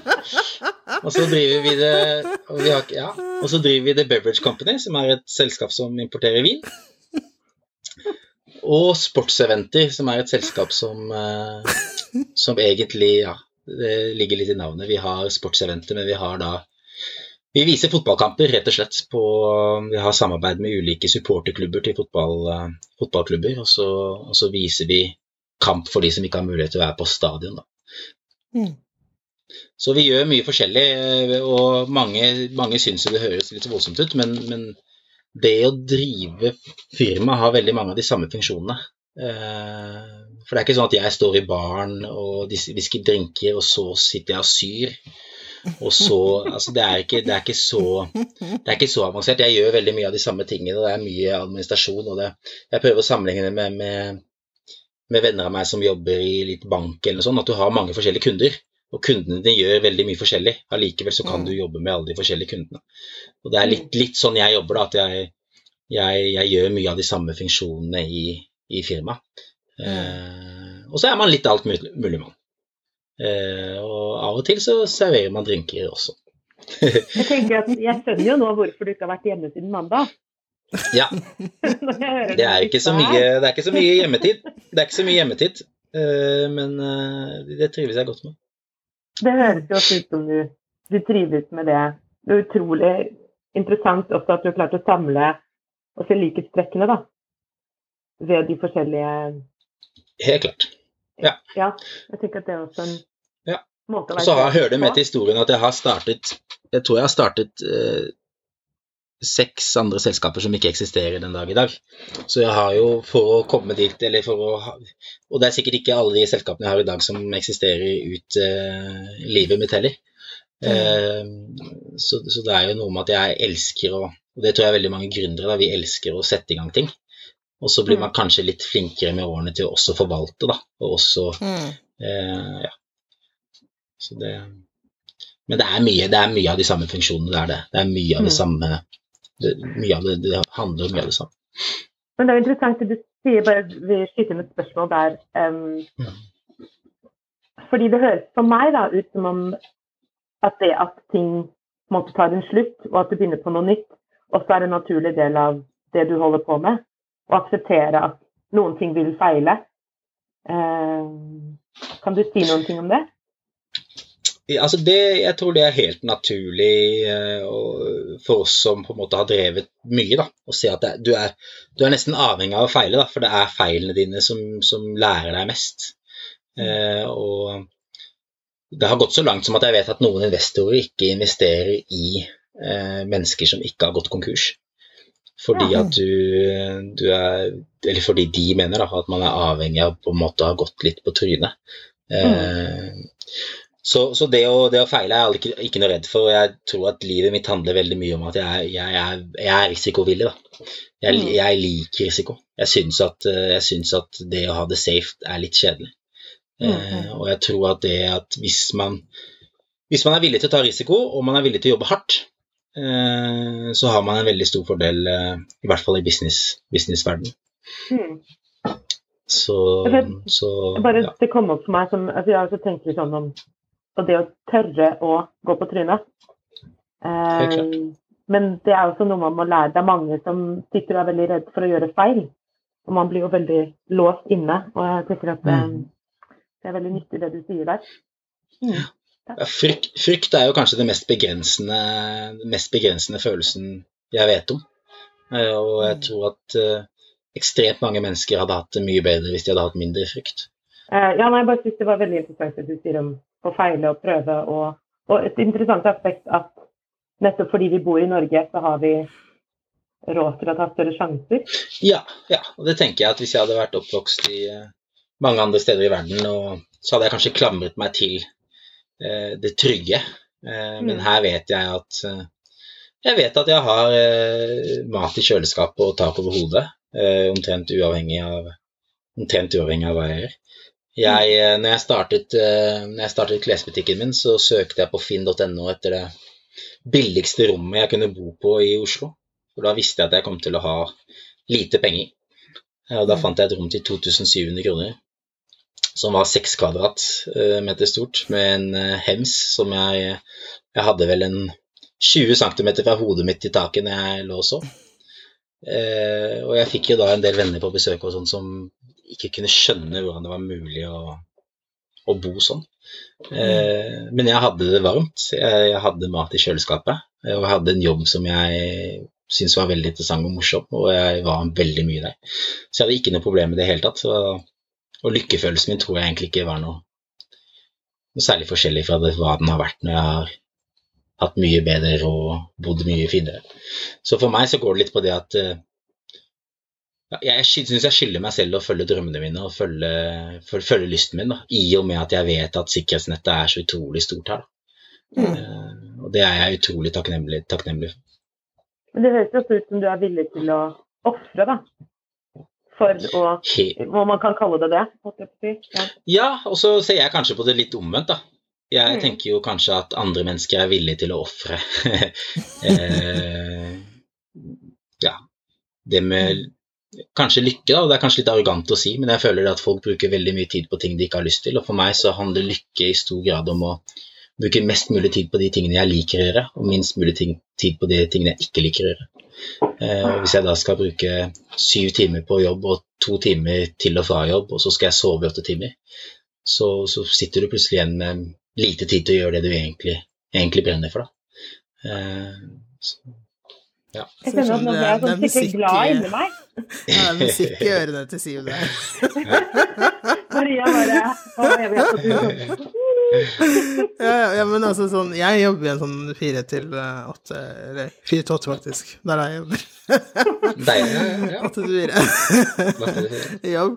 Og så driver vi det og, vi har, ja, og så driver vi The Beverage Company, som er et selskap som importerer vin. Og Sportseventer, som er et selskap som, eh, som egentlig Ja, det ligger litt i navnet. Vi har sportseventer, men vi har da Vi viser fotballkamper, rett og slett. På, vi har samarbeid med ulike supporterklubber til fotball, eh, fotballklubber. Og så, og så, viser vi kamp for de som ikke har mulighet til å være på stadion. Da. Mm. Så vi gjør mye forskjellig, eh, og mange, mange syns det høres litt voldsomt ut, men, men, det å drive firma har veldig mange av de samme funksjonene. Eh, for det er ikke sånn at jeg står i baren og hvisker drinker, og så sitter jeg og syr. Og så Altså, det er ikke, det er ikke, så, det er ikke så avansert. Jeg gjør veldig mye av de samme tingene, og det er mye administrasjon. og det, Jeg prøver å sammenligne det med, med, med, venner av meg som jobber i litt bank eller noe sånt, at du har mange forskjellige kunder. Og kundene dine gjør veldig mye forskjellig. Allikevel så kan mm. du jobbe med alle de forskjellige kundene. Og det er litt, litt sånn jeg jobber, da, at jeg, jeg, jeg, gjør mye av de samme funksjonene i, i firmaet. Mm. Eh, og så er man litt alt mulig, mulig mann. Eh, og av og til så serverer man drinker også. jeg tenker at jeg skjønner jo nå hvorfor du ikke har vært hjemme siden mandag. Ja. Det er ikke så mye, det er ikke så mye hjemmetid. Det er ikke så mye hjemmetid, eh, men eh, det trives jeg godt med. Det høres jo ut som du, du, trives med det. Det er utrolig interessant også at du har klart å samle og se likhetstrekkene da, ved de forskjellige Helt klart. Ja. ja jeg tenker at det er også en ja. måte å være så hører det med til historien at jeg har startet Jeg tror jeg har startet eh, seks andre selskaper som ikke eksisterer den dag i dag. Så jeg har jo, for å komme dit, eller for å Og det er sikkert ikke alle de selskapene jeg har i dag som eksisterer ut eh, livet mitt heller. Eh, så, så, det er jo noe med at jeg elsker å Og det tror jeg veldig mange gründere da, vi elsker å sette i gang ting. Og så blir mm. man kanskje litt flinkere med årene til å også forvalte, da. Og også mm. eh, Ja. Så det Men det er mye, det er mye av de samme funksjonene, det er det. Det er mye av det mm. samme det, mye av det, det handler om mye av det samme. Men det er interessant at du sier bare vi skyter inn et spørsmål der. Um, mm. Fordi det høres for meg da ut som om at det at ting måtte ta en slutt, og at du begynner på noe nytt, også er en naturlig del av det du holder på med. Og akseptere at noen ting vil feile. Um, kan du si noen ting om det? Altså det, jeg tror det er helt naturlig uh, for oss som på en måte har drevet mye, da, å se at det, du, er, du, er, nesten avhengig av å feile, da, for det er feilene dine som, som lærer deg mest. Eh, og det har gått så langt som at jeg vet at noen investorer ikke investerer i eh, mennesker som ikke har gått konkurs. Fordi at du, du, er Eller fordi de mener da, at man er avhengig av på en måte å ha gått litt på trynet. Mm. Så, så det, å, det, å, feile er jeg ikke, ikke, noe redd for. og Jeg tror at livet mitt handler veldig mye om at jeg, jeg, jeg, jeg er risikovillig. Da. Jeg, mm. jeg, liker risiko. Jeg syns, at, jeg syns, at, det å ha det safe er litt kjedelig. Mm. Eh, og jeg tror at det at hvis man, hvis man er villig til å ta risiko, og man er villig til å jobbe hardt, eh, så har man en veldig stor fordel, eh, i hvert fall i business, businessverdenen. Mm. Så, så Bare ja. det kom opp for meg som altså Jeg har også tenkt litt sånn om og det å tørre å gå på trynet. Eh, men det er også noe man må lære. Det er mange som sitter og er veldig redd for å gjøre feil. Og man blir jo veldig låst inne. Og jeg tenker at mm. det er veldig nyttig det du sier der. Mm. Frykt, frykt, er jo kanskje den mest begrensende, mest begrensende følelsen jeg vet om. Eh, og jeg mm. tror at uh, ekstremt mange mennesker hadde hatt det mye bedre hvis de hadde hatt mindre frykt. Uh, ja, nei, jeg bare synes det var veldig interessant det du sier om å feile og prøve. Og, og et interessant aspekt at nettopp fordi vi bor i Norge, så har vi råd til å ta større sjanser. Ja, ja, og det tenker jeg at hvis jeg hadde vært oppvokst i eh, mange andre steder i verden, og, så hadde jeg kanskje klamret meg til eh, det trygge. Eh, mm. Men her vet jeg at eh, jeg vet at jeg har eh, mat i kjøleskapet og tak over hodet, eh, omtrent uavhengig av omtrent uavhengig av hva jeg gjør. Jeg, eh, når, jeg startet, eh, når jeg startet klesbutikken min, så søkte jeg på finn.no etter det billigste rommet jeg kunne bo på i Oslo. For da visste jeg at jeg kom til å ha lite penger. Og da fant jeg et rom til 2700 kroner. Som var seks kvadratmeter stort, med en hems som jeg Jeg hadde vel en 20 cm fra hodet mitt til taket når jeg lå og sov. Eh, og jeg fikk jo da en del venner på besøk og sånn som ikke kunne skjønne hvordan det var mulig å, å bo sånn. Eh, men jeg hadde det varmt. Jeg hadde mat i kjøleskapet. Og jeg hadde en jobb som jeg syntes var veldig interessant og morsom, og jeg var veldig mye der. Så jeg hadde ikke noe problem med det i det hele tatt. Så, og lykkefølelsen min tror jeg egentlig ikke var noe, noe særlig forskjellig fra det, hva den har vært når jeg har hatt mye bedre og bodd mye finere. Så for meg så går det litt på det at uh, jeg syns jeg skylder meg selv å følge drømmene mine og følge, følge, følge lysten min, da, i og med at jeg vet at sikkerhetsnettet er så utrolig stort her. Mm. Uh, og det er jeg utrolig takknemlig, takknemlig for. Men det høres også ut som du er villig til å ofre, da. For å Hva man kan kalle det det? Ja, ja og så ser jeg kanskje på det litt omvendt, da. Jeg mm. tenker jo kanskje at andre mennesker er villige til å ofre eh, Ja, det med kanskje lykke, da. Det er kanskje litt arrogant å si, men jeg føler at folk bruker veldig mye tid på ting de ikke har lyst til. Og for meg så handler lykke i stor grad om å bruke mest mulig tid på de tingene jeg liker å gjøre, og minst mulig tid på de tingene jeg ikke liker å gjøre. Eh, hvis jeg da skal bruke syv timer på jobb og to timer til og fra jobb, og så skal jeg sove i åtte timer, så, så sitter du plutselig igjen med lite tid til å gjøre det du egentlig, egentlig brenner for. Da. Eh, så, ja. Jeg kjenner at nå ble jeg sånn skikkelig glad inni meg. Ja, det er musikk i ørene til Siv der. Maria bare Å, jeg vet at du ja, ja, men altså sånn Jeg jobber i en sånn fire til eh, åtte Eller fire til åtte, faktisk. Der er jeg jobber. Deilig. Åtte til fire. Jobb.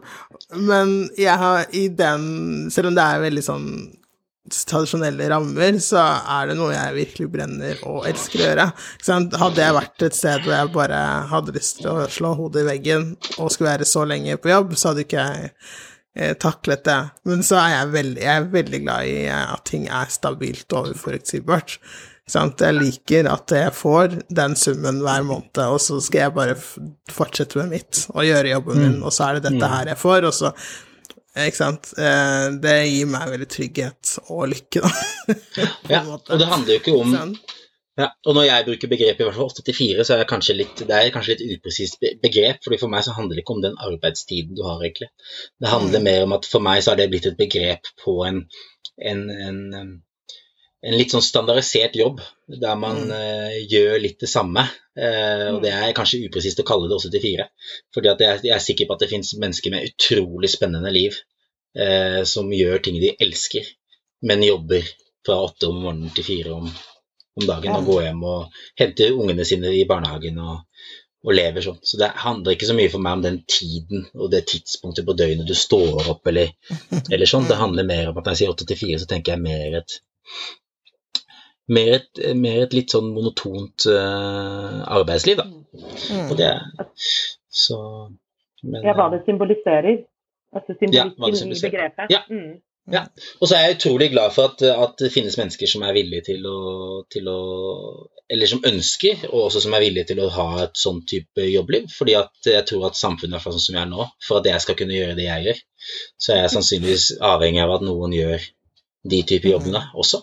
Men jeg har i den Selv om det er veldig sånn tradisjonelle rammer, så er det noe jeg virkelig brenner og elsker å gjøre. Hadde jeg vært et sted hvor jeg bare hadde lyst til å slå hodet i veggen og skulle være så lenge på jobb, så hadde ikke jeg taklet det. Men så er jeg veldig, jeg er veldig glad i at ting er stabilt og uforutsigbart. Jeg liker at jeg får den summen hver måned, og så skal jeg bare fortsette med mitt og gjøre jobben min, mm. og så er det dette mm. her jeg får, og så ikke sant. Eh, det gir meg veldig trygghet og lykke, da. ja, og det handler jo ikke om ja, og når jeg bruker begrepet i hvert fall 8-4, så er det kanskje litt, det er kanskje litt upresist begrep, fordi for meg så handler det ikke om den arbeidstiden du har, egentlig. Det handler mm. mer om at for meg så har det blitt et begrep på en, en, en, en litt sånn standardisert jobb, der man mm. uh, gjør litt det samme. Uh, og det er kanskje upresist å kalle det 8 for 4, fordi at jeg, jeg, er sikker på at det finnes mennesker med utrolig spennende liv uh, som gjør ting de elsker, men jobber fra 8 om morgenen til 4 om om dagen og gå hjem og hente ungene sine i barnehagen og, og lever sånn. Så det handler ikke så mye for meg om den tiden og det tidspunktet på døgnet du står opp eller, eller sånn. Det handler mer om at når jeg sier åtte til fire, så tenker jeg mer et mer et, mer et, litt sånn monotont uh, arbeidsliv, da. Mm. Og det Så men, Ja, hva det symboliserer. Altså symbolikken ja, i begrepet. Ja. Mm. Ja, og så er jeg utrolig glad for at, at, det finnes mennesker som er villige til å, til å, Eller som ønsker, og også som er villige til å ha et sånn type jobbliv. fordi at jeg tror at samfunnet, er sånn som jeg er nå, for at jeg skal kunne gjøre det jeg gjør, så er jeg sannsynligvis avhengig av at noen gjør de type jobbene også.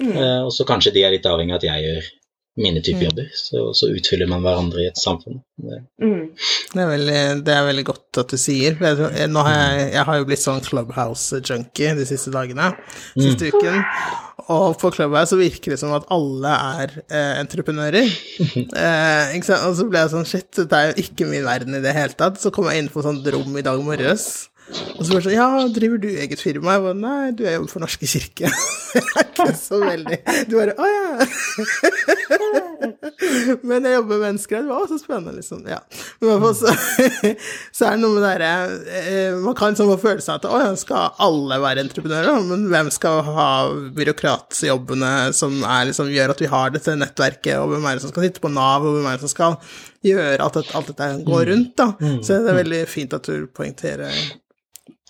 Mm. Uh, og så kanskje de er litt avhengig av at jeg gjør mine typer mm. jobber. Så, så, utfyller man hverandre i et samfunn. Det. Mm. Det, er veldig, det, er veldig, godt at du sier. Jeg, nå har jeg, jeg har jo blitt sånn Clubhouse-junkie de siste dagene, siste mm. uken. Og på Clubhouse så virker det som at alle er eh, entreprenører. eh, og så ble jeg sånn Shit, det er jo ikke min verden i det hele tatt. Så kom jeg inn på sånn rom i dag morges. Og så bare sånn Ja, driver du eget firma? Jeg bare Nei, du, er jo for Norske kirke. ikke så veldig Du bare Å ja. Men jeg jobber med mennesker. Det var også spennende, liksom. Ja. Men i hvert fall så, så er det noe med det derre eh, Man kan sånn få følelsen av at å ja, skal alle være entreprenører? Men hvem skal ha byråkratjobbene som er, liksom, gjør at vi har dette nettverket, og hvem er det som skal sitte på Nav, og hvem er det som skal gjøre at alt dette går mm. rundt, da. Mm. Så det er veldig fint at du poengterer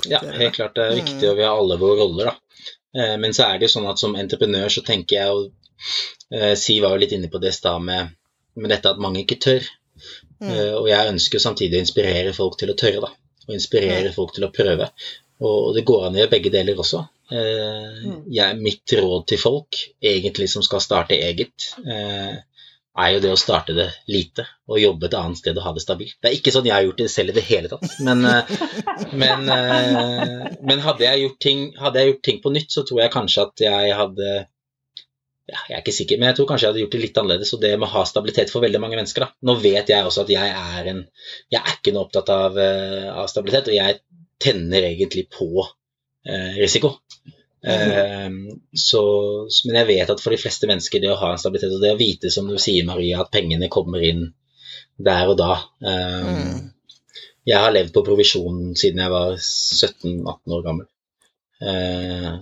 ja, helt klart det er viktig, og vi har alle våre roller, da. Eh, men så er det jo sånn at som entreprenør så tenker jeg og eh, Siv var jo litt inne på det i stad med, med, dette at mange ikke tør. Mm. Eh, og jeg ønsker samtidig å inspirere folk til å tørre, da. Og inspirere mm. folk til å prøve. Og det går an å gjøre begge deler også. Eh, jeg, mitt råd til folk, egentlig som skal starte eget, er jo det å starte det lite og jobbe et annet sted og ha det stabilt. Det er ikke sånn jeg har gjort det selv i det hele tatt, men, men, men hadde, jeg ting, hadde jeg gjort ting på nytt, så tror jeg kanskje at jeg hadde ja, jeg er ikke sikker, men jeg tror kanskje jeg hadde gjort det litt annerledes. Og det med å ha stabilitet for veldig mange mennesker. da. Nå vet jeg også at jeg er en Jeg er ikke noe opptatt av, av stabilitet, og jeg tenner egentlig på eh, risiko. Eh, så, men jeg vet at for de fleste mennesker, det å ha en stabilitet og det å vite, som du sier, Maria, at pengene kommer inn der og da eh, mm. Jeg har levd på provisjon siden jeg var 17-18 år gammel. Eh,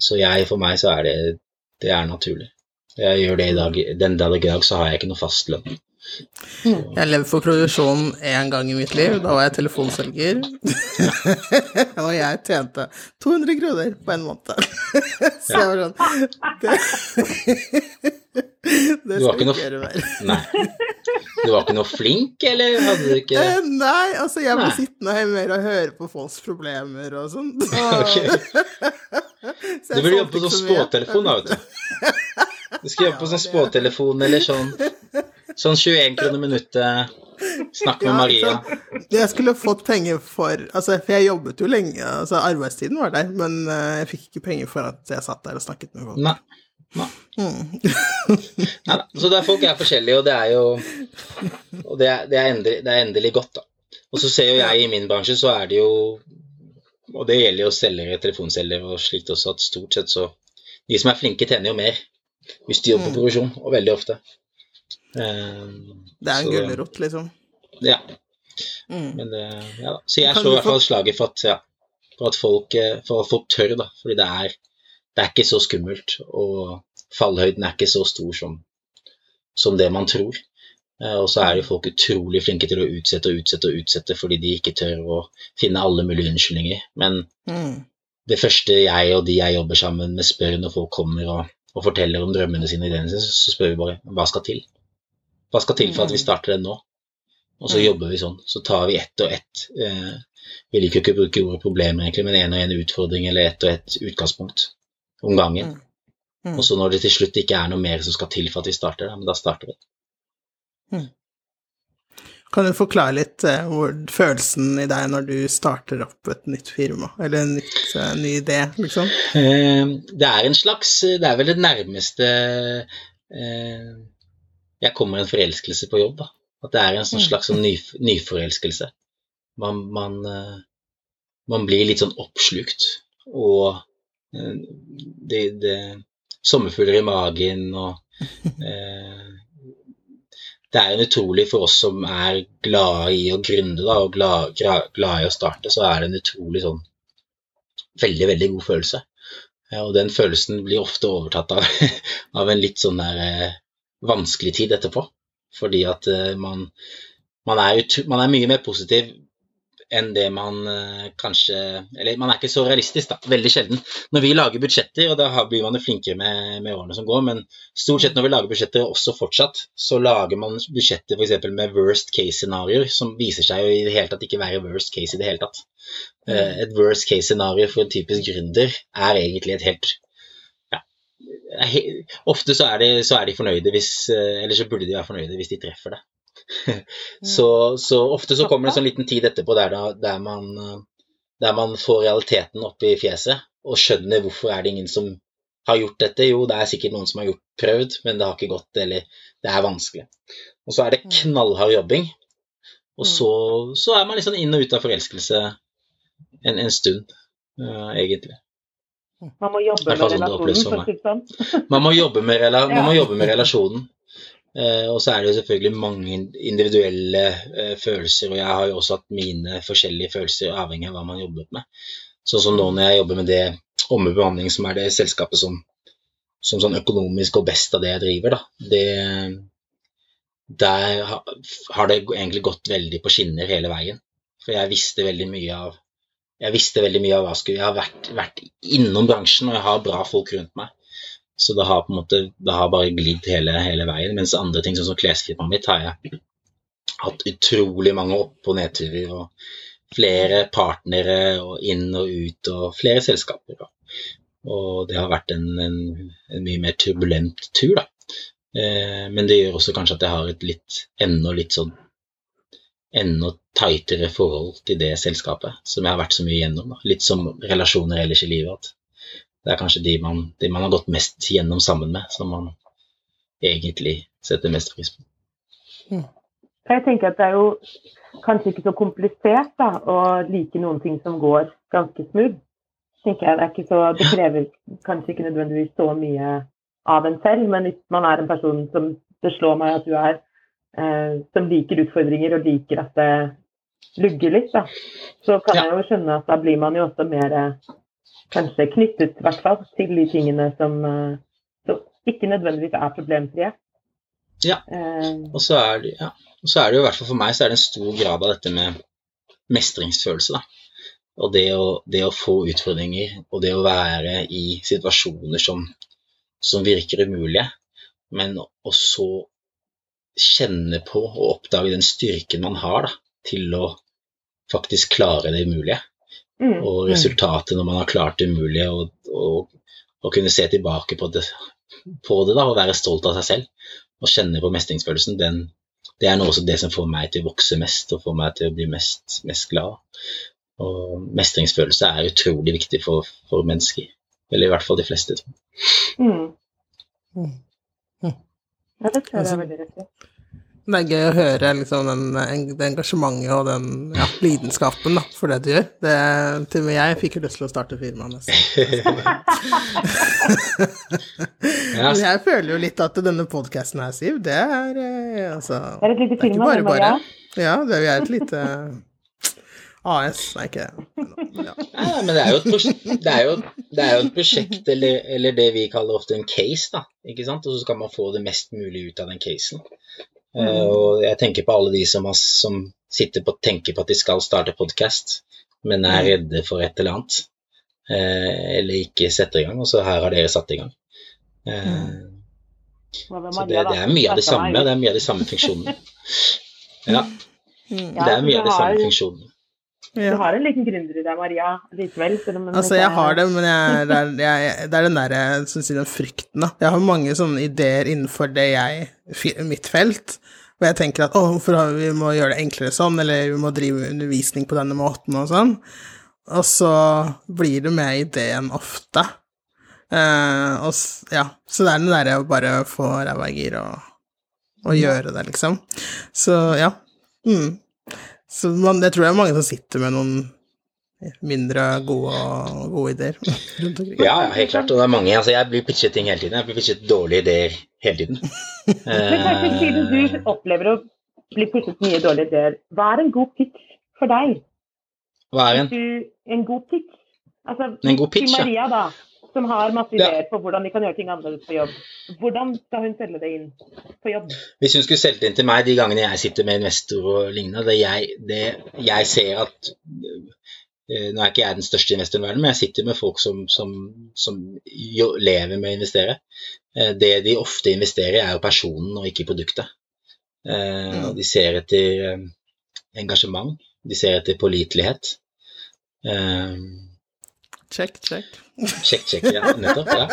så jeg, for meg så er det, det er naturlig. Jeg gjør det i dag. Den dag i dag så har jeg ikke noe fast Jeg levde for produksjon én gang i mitt liv. Da var jeg telefonselger. og jeg tjente 200 kroner på en måned. Så jeg var sånn Det, det skal ikke gjøre mer. Nei. Du var ikke noe flink, eller hadde du ikke eh, Nei, altså, jeg ble sittende mer og høre på folks problemer og sånn. Okay. du burde jobbe på sånn spåtelefon, da, vet du. Du skal jobbe på sånn spåtelefon eller sånn Sånn 21 kroner minuttet. Snakk med ja, Maria. Jeg skulle fått penger for Altså, for jeg jobbet jo lenge, altså arbeidstiden var der, men uh, jeg fikk ikke penger for at jeg satt der og snakket med folk. Nei. Nei. Mm. Nei Så der folk er forskjellige, og det er jo Og det er, det er, endelig, det er endelig, godt, da. Og så ser jo jeg i min bransje, så er det jo Og det gjelder jo selgere, telefonselgere og slikt også, at stort sett så De som er flinke, tjener jo mer hvis de jobber på mm. produksjon, og veldig ofte. Um, det er en gulrot, liksom? Ja. Mm. Men det, ja da. Så jeg slår i hvert fall slaget for at, ja, for at, folk, eh, for at folk tør, da. Fordi det er, det er ikke så skummelt, og fallhøyden er ikke så stor som, som det man tror. Eh, og så er jo folk utrolig flinke til å utsette og utsette og utsette fordi de ikke tør å finne alle mulige unnskyldninger. Men mm. det første jeg og de jeg jobber sammen med, spør når folk kommer og, og forteller om drømmene sine i den, så spør vi bare hva skal til? Hva skal til for at vi mm. starter den nå? Og så mm. jobber vi sånn. Så tar vi ett og ett. Eh, vi liker ikke å bruke ordet problemer, egentlig, men én og én utfordring eller ett og ett utgangspunkt om gangen. Mm. Mm. Og så når det til slutt ikke er noe mer som skal til for at vi starter, da, men da starter vi. Mm. Kan du forklare litt eh, hvor, følelsen i deg når du starter opp et nytt firma, eller en nytt, eh, ny idé, liksom? Eh, det er en slags Det er vel det nærmeste eh, jeg kommer en forelskelse på jobb. da. At det er en sånn mm. slags sånn ny, nyforelskelse. Man, man, eh, man, blir litt sånn oppslukt, og eh, det, det Sommerfugler i magen og eh, Det er en utrolig for oss som er glade i å gründe da, og glade, glad i å starte, så er det en utrolig sånn veldig, veldig god følelse. Og den følelsen blir ofte overtatt av, av en litt sånn der vanskelig tid etterpå. Fordi at uh, man, man, er man, er mye mer positiv enn det man uh, kanskje Eller man er ikke så realistisk, da. Veldig sjelden. Når vi lager budsjetter, og da blir man jo flinkere med, med, årene som går, men stort sett når vi lager budsjetter, også fortsatt, så lager man budsjetter f.eks. med worst case-scenarioer, som viser seg jo i det hele tatt ikke være worst case i det hele tatt. Uh, et worst case-scenario for en typisk gründer er egentlig et helt Ofte så er, de, så er, de, fornøyde hvis eh, Eller så burde de være fornøyde hvis de treffer det. så, så, ofte så kommer det en sånn liten tid etterpå der, der, man, der man får realiteten opp i fjeset og skjønner hvorfor er det ingen som har gjort dette. Jo, det er sikkert noen som har gjort, prøvd, men det har ikke gått, eller det er vanskelig. Og så er det knallhard jobbing. Og så, så er man liksom inn og ut av forelskelse en, en stund, uh, egentlig. Man må jobbe med relasjonen, sånn. Man må jobbe med, rela man må jobbe med relasjonen. Eh, og så er det jo selvfølgelig mange individuelle eh, følelser, og jeg har jo også hatt mine forskjellige følelser avhengig av hva man jobbet med. Sånn som nå når jeg jobber med det Omme behandling, som er det selskapet som, som sånn økonomisk og best av det jeg driver, da. Det, der har det egentlig gått veldig på skinner hele veien. For jeg visste veldig mye av jeg visste veldig mye av hva jeg skulle Jeg har vært, vært, innom bransjen, og jeg har bra folk rundt meg. Så det har på en måte, det har bare glidd hele, hele, veien. Mens andre ting, sånn som klesfirmaet mitt, har jeg hatt utrolig mange opp- og nedturer. Og flere partnere og inn og ut og flere selskaper. Da. Og det har vært en, en, en mye mer turbulent tur, da. Eh, men det gjør også kanskje at jeg har et litt, enda litt sånn enda tightere forhold til det selskapet som jeg har vært så mye gjennom. Da. Litt som relasjoner ellers i livet. At det er kanskje de man, de man har gått mest gjennom sammen med, som man egentlig setter mest pris på. Mm. Jeg tenker at det er jo kanskje ikke så komplisert da, å like noen ting som går ganske smooth. tenker jeg. Det, er ikke så, det krever kanskje ikke nødvendigvis så mye av en selv, men hvis man er en person som det slår meg at du er, eh, som liker utfordringer og liker at det lugger litt, da, så kan ja. jeg jo skjønne at da blir man jo også mer eh, kanskje knyttet, i hvert fall, til de tingene som, eh, som ikke nødvendigvis er problemfrie. Ja, eh. og så er det, ja. Og så er det jo i hvert fall for meg så er det en stor grad av dette med mestringsfølelse. da. Og det å, det å få utfordringer, og det å være i situasjoner som, som virker umulige, men også kjenne på og oppdage den styrken man har da, til å faktisk klare det umulige. Mm. Og mm. resultatet når man har klart det umulige, og, og, og kunne se tilbake på det, på det da, og være stolt av seg selv og kjenne på mestringsfølelsen, den, det er noe også det som får meg til å vokse mest og får meg til å bli mest, mest glad. Og mestringsfølelse er utrolig viktig for, for, mennesker. Eller i hvert fall de fleste, tror. Mm. Mm. Ja, det tror jeg er veldig rett i. Det er gøy å høre liksom, den, det engasjementet og den ja, lidenskapen da, for det du gjør. Det, til og med jeg fikk jo lyst til å starte firma nesten. Men jeg føler jo litt at denne podkasten her, Siv, det er eh, altså Det er et lite firma, det, Maria. Ja, det er et lite AS, nei, ikke ja. ja. men det er jo et prosjekt, det er jo, det er jo et prosjekt eller, eller, det vi kaller ofte en case, da. ikke sant? Og så skal man få det mest mulig ut av den casen. Mm. Og jeg tenker på alle de som, har, som sitter på, tenker på at de skal starte podkast, men er mm. redde for et eller annet. Eh, eller ikke setter i gang. Og så her har dere satt i gang. Eh, mm. så det, det, er mye av det samme. Det er mye av de samme funksjonene. Ja. Det er mye av de samme funksjonene. Ja. Du har en liten gründer i deg, Maria, likevel. Altså, jeg har det, men jeg, det, er, jeg, det er den derre den frykten, da. Jeg har mange sånne ideer innenfor det jeg Mitt felt. Hvor jeg tenker at å, hvorfor vi må gjøre det enklere sånn, eller vi må drive undervisning på denne måten og sånn. Og så blir det med ideen ofte. Eh, og, ja, så det er den derre å bare få ræva i gir og, og gjøre det, liksom. Så ja. Mm. Så man, jeg tror det er mange som sitter med noen mindre gode, gode ideer rundt omkring. Ja, helt klart. Og det er mange. Altså, jeg blir pitchet ting hele tiden. Jeg blir pitchet dårlige ideer hele tiden. Men kanskje siden du opplever å bli pitchet mye dårlige ideer, hva er en god pitch for deg? Hva er en? Du, en god pitch? Altså, en god pitch, Maria, da som har masse ideer på hvordan de kan gjøre ting annerledes på jobb. Hvordan skal hun selge det inn på jobb? Hvis hun skulle selge det inn til meg de gangene jeg sitter med investor og lignende, det jeg, det jeg ser at eh, Nå er ikke jeg den største investoren i verden, men jeg sitter med folk som, som, som lever med å investere. Eh, det de ofte investerer i, er jo personen og ikke produktet. Eh, de ser etter engasjement, de ser etter pålitelighet. Check, check. Check, check, ja, nettopp. ja.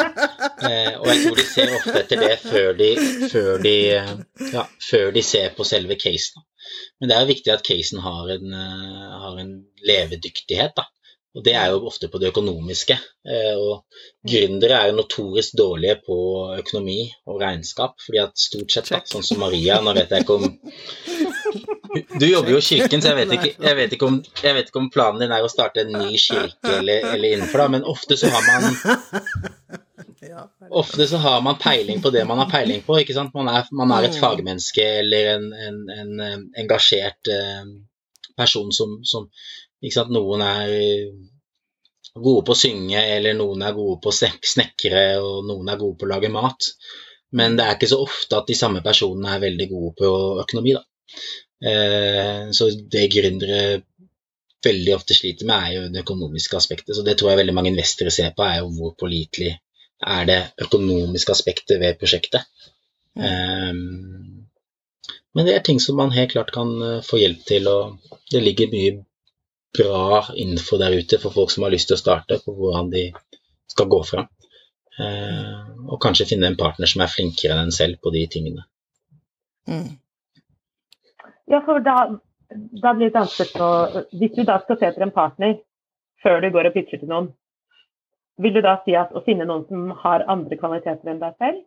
Eh, og jeg tror de ser ofte etter det før de, før de, ja, før de ser på selve casen. Men det er jo viktig at casen har en, uh, har en levedyktighet. da. Og det er jo ofte på det økonomiske. Eh, og gründere er jo notorisk dårlige på økonomi og regnskap. fordi at stort sett, da, sånn som Maria Nå vet jeg ikke om Du jobber jo i kirken, så jeg vet, ikke, jeg, vet om, jeg vet, ikke, om, planen din er å starte en ny kirke eller, eller innenfor, da, men ofte så har man Ofte så har man peiling på det man har peiling på. ikke sant? Man er, man er et fagmenneske eller en, en, en engasjert eh, person som, som Noen er gode på å synge, eller noen er gode på å snekre, og noen er gode på å lage mat. Men det er ikke så ofte at de samme personene er veldig gode på økonomi, da. Eh, så det gründere veldig ofte sliter med, er jo det økonomiske aspektet. Så det tror jeg veldig mange investorer ser på, er jo hvor pålitelig er det økonomiske aspektet ved prosjektet. Um, men det er ting som man helt klart kan eh, få hjelp til, og det ligger mye bra info der ute for folk som har lyst til å starte, på hvordan de skal gå fram. Eh, og kanskje finne en partner som er flinkere enn en selv på de tingene. Mm. Ja, for da, da blir det annet spørsmål Hvis du da skal se etter en partner før du går og pitcher til noen, vil du da si at å finne noen som har andre kvaliteter enn deg selv?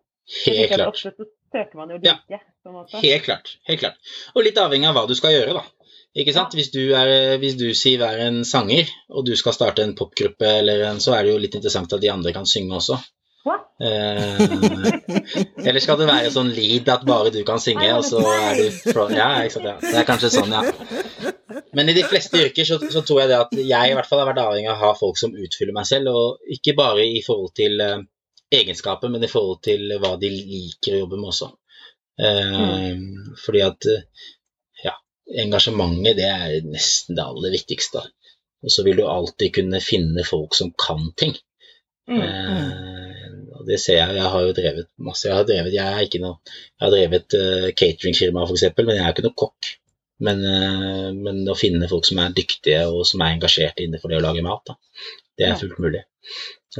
Helt klart. Ofte så søker man jo Ja. like. på en måte. Helt klart. helt klart. Og litt avhengig av hva du skal gjøre, da. Ikke sant? Hvis du, er, hvis du sier er en sanger, og du skal starte en popgruppe, eller en, så er det jo litt interessant at de andre kan synge også. Eh, eller skal det være sånn lead at bare du kan synge, og så er du front Ja, sant. Ja. Det er kanskje sånn, ja. Men i de fleste yrker så, så tror jeg det at jeg i hvert fall har vært avhengig av å ha folk som utfyller meg selv, og ikke bare i forhold til eh, egenskaper, men i forhold til hva de liker å jobbe med også. Eh, Fordi at eh, ja, engasjementet det er nesten det aller viktigste. Og så vil du alltid kunne finne folk som kan ting. Mm. Og det ser jeg. Jeg har jo drevet masse. Jeg har drevet, jeg er ikke noe, jeg har drevet uh, cateringfirma f.eks., men jeg er ikke noe kokk. Men, uh, men å finne folk som er dyktige og som er engasjert innenfor det å lage mat, da, det er fullt mulig.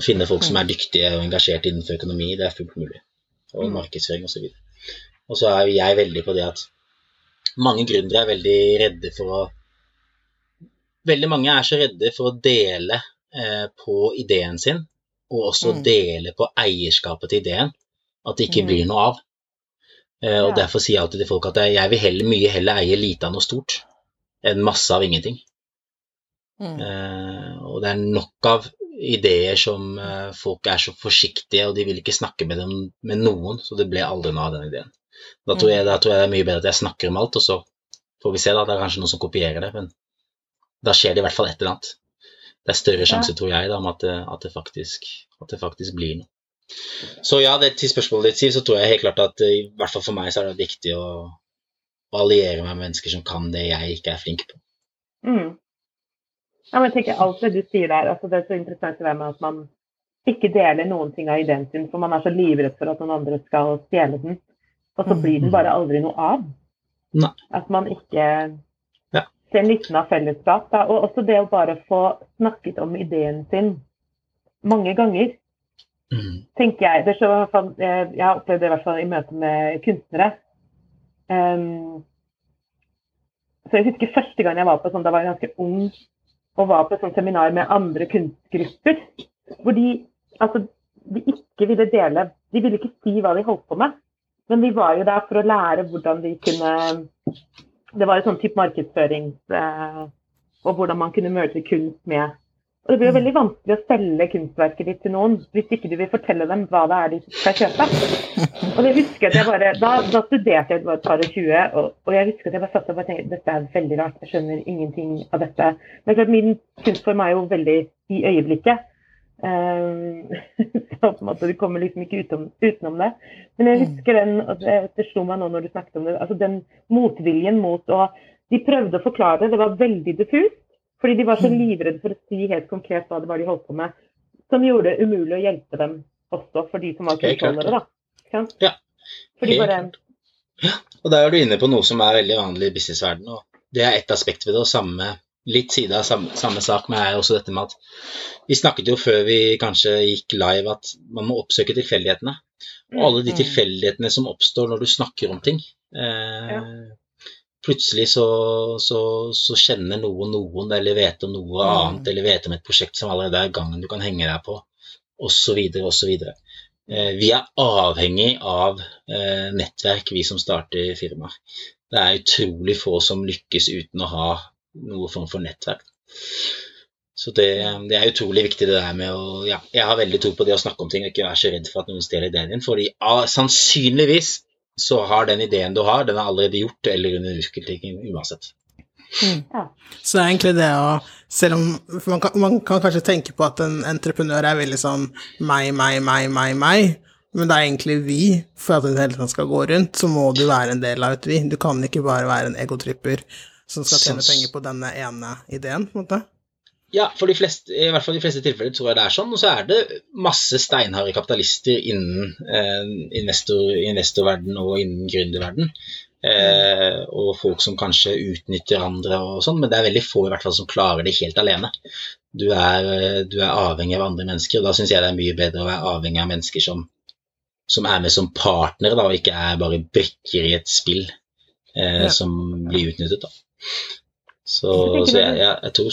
Å finne folk som er dyktige og engasjert innenfor økonomi, det er fullt mulig. Og Mm. markedsføring osv. Og så er jeg veldig på det at mange gründere er veldig redde for å Veldig mange er så redde for å dele eh, på ideen sin, og også Mm. dele på eierskapet til ideen, at det ikke Mm. blir noe av. Eh, og Ja. Derfor sier jeg alltid til folk at jeg vil heller, mye heller eie lite av noe stort enn masse av ingenting. Mm. Eh, og det er nok av ideer som eh, folk er så forsiktige, og de vil ikke snakke med dem med noen, så det ble aldri noe av den ideen. Da tror, jeg, da tror jeg det er mye bedre at jeg snakker om alt, og så får vi se, da. Det er kanskje noen som kopierer det, men da skjer det i hvert fall et eller annet. Det er større sjanse, tror jeg, da, om at det, at det, faktisk, at det faktisk blir noe. Så ja, det, til spørsmålet ditt, Siv, så tror jeg helt klart at eh, i hvert fall for meg så er det viktig å, å alliere meg med mennesker som kan det jeg ikke er flink på. Mm. Ja, men jeg tenker alt det du sier der, altså det er så interessant å være med at man ikke deler noen ting av ideen sin, for man er så livredd for at noen andre skal stjele den. Og så blir den bare aldri noe av. Nei. At man ikke Ser nytten av fellesskap. Da. Og også det å bare få snakket om ideen sin mange ganger, Mm. tenker jeg. Det er så, eh, jeg har opplevd det i hvert fall i møte med kunstnere. Um, så jeg husker første gang jeg var på sånn, da var jeg ganske ung, og var på et sånt seminar med andre kunstgrupper, hvor de, altså, de ikke ville dele, de ville ikke si hva de holdt på med, men vi var jo der for å lære hvordan de kunne, det var en sånn type markedsføring, eh, og hvordan man kunne møte kunst med. Og det blir jo veldig vanskelig å selge kunstverket ditt til noen hvis ikke du vil fortelle dem hva det er de skal kjøpe. Og jeg husker at jeg bare, Da, da studerte jeg bare et par og tjue, og, jeg husker at jeg bare satt og bare tenkte dette er veldig rart, jeg skjønner ingenting av dette. Men klart, min kunstform er jo veldig i øyeblikket. Um, så på en måte du kommer liksom ikke utom, utenom det. Men jeg husker den, det, det slo meg nå når du snakket om det, altså den motviljen mot å De prøvde å forklare det, det var veldig diffust. Fordi de var så livredde for å si helt konkret hva det var de holdt på med. Som gjorde det umulig å hjelpe dem også, for de som var kontrollere. da. Ja, Fordi bare ja. Og der er du inne på noe som er veldig vanlig i businessverdenen, og det er ett aspekt ved det, og samme, litt side av samme, samme sak, men er også dette med at vi snakket jo før vi kanskje gikk live at man må oppsøke tilfeldighetene. Og alle de Mm. tilfeldighetene som oppstår når du snakker om ting. Eh, Ja. Plutselig så, så, så kjenner noen noen, eller vet om noe Mm. annet, eller vet om et prosjekt som allerede er i gang du kan henge deg på, osv., osv. Eh, vi er avhengig av eh, nettverk, vi som starter firmaer. Det er utrolig få som lykkes uten å ha noe form for nettverk. Så det, det er utrolig viktig det der med å ja, Jeg har veldig tro på det å snakke om ting og ikke være så redd for at noen stjeler ideen din. fordi ah, sannsynligvis så har den ideen du har, den er allerede gjort eller under utvikling uansett. Så det er egentlig det å Selv om man kan, man kan kanskje tenke på at en entreprenør er veldig sånn meg, meg, meg, meg, meg, men det er egentlig vi. For at det hele tatt skal gå rundt, så må du være en del av et vi. Du kan ikke bare være en egotripper som skal tjene penger på denne ene ideen, på en måte. Ja, for de fleste, i hvert fall de fleste tilfeller tror jeg det er sånn. Og så er det masse steinharde kapitalister innen eh, investor, investorverden og innen gründerverden. Eh, og folk som kanskje utnytter andre og sånn, men det er veldig få i hvert fall som klarer det helt alene. Du er, du er avhengig av andre mennesker, og da syns jeg det er mye bedre å være avhengig av mennesker som, som er med som partnere, da, og ikke er bare brikker i et spill eh, ja. som blir utnyttet. Da. Så, så jeg, jeg, jeg tror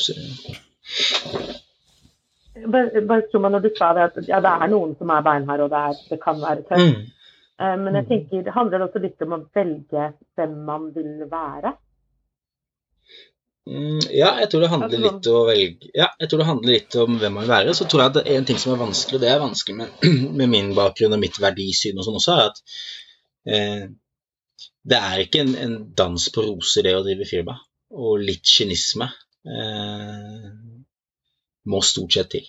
bare, bare tror man når du sa det at ja, det er noen som er beinharde, og det, er, det kan være tøft. Mm. Uh, men jeg mm. tenker, det handler også litt om å velge hvem man vil være. Mm, ja, jeg tror det handler altså litt, velge, ja, jeg tror det handler litt om hvem man vil være. Så tror jeg at det er en ting som er vanskelig, og det er vanskelig med, med min bakgrunn og mitt verdisyn og sånn også, er at eh, det er ikke en, en, dans på roser, det å drive firma. Og litt kynisme eh, må stort sett til.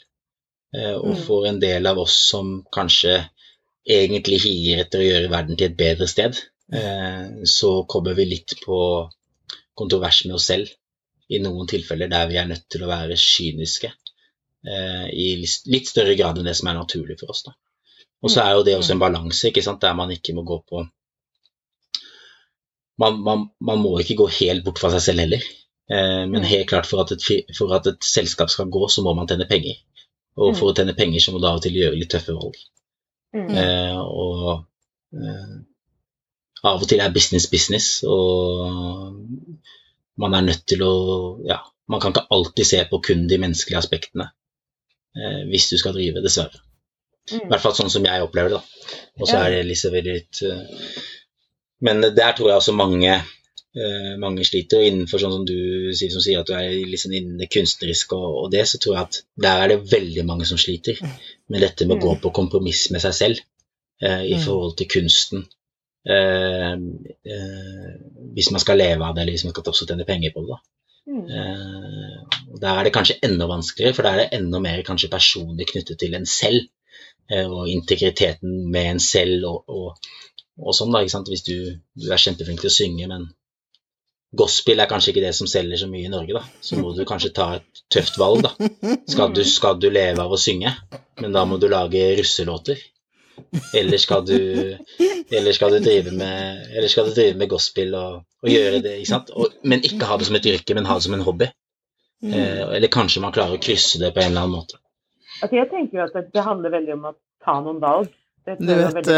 Eh, og mm. for en del av oss som kanskje egentlig higer etter å gjøre verden til et bedre sted, eh, så kommer vi litt på kontrovers med oss selv i noen tilfeller der vi er nødt til å være kyniske eh, i litt større grad enn det som er naturlig for oss. da. Og så er jo det også en balanse ikke sant, der man ikke må gå på man, man, man, må ikke gå helt bort fra seg selv heller. Eh, men helt klart for at, et, for at, et, selskap skal gå, så må man tjene penger. Og for å tjene penger så må du av og til gjøre litt tøffe valg. Mm. Eh, og eh, av og til er business business, og man er nødt til å Ja, man kan ikke alltid se på kun de menneskelige aspektene eh, hvis du skal drive, dessverre. Mm. I hvert fall sånn som jeg opplever det. da. Og så er det liksom litt uh, Men der tror jeg også mange uh, mange sliter. Og innenfor sånn som du sier, som sier at du er liksom innen det kunstneriske og, og, det, så tror jeg at der er det veldig mange som sliter med dette med å gå mm. på kompromiss med seg selv uh, i mm. forhold til kunsten. hvis man skal leve av det, eller hvis man skal også tjene penger på det. da. Uh, der er det kanskje enda vanskeligere, for der er det enda mer kanskje personlig knyttet til en selv. Uh, og integriteten med en selv og, og, og sånn, da. ikke sant? Hvis du, du, er kjempeflink til å synge, men gospel er kanskje ikke det som selger så mye i Norge, da. Så må du kanskje ta et tøft valg, da. Skal du, skal du leve av å synge, men da må du lage russelåter. Eller skal du, eller skal du, drive, med, eller skal du drive med gospel og, og gjøre det, ikke sant? Og, men ikke ha det som et yrke, men ha det som en hobby. Mm. Eh, eller kanskje man klarer å krysse det på en eller annen måte. Altså jeg tenker jo at det, det handler veldig om å ta noen valg. Du vet,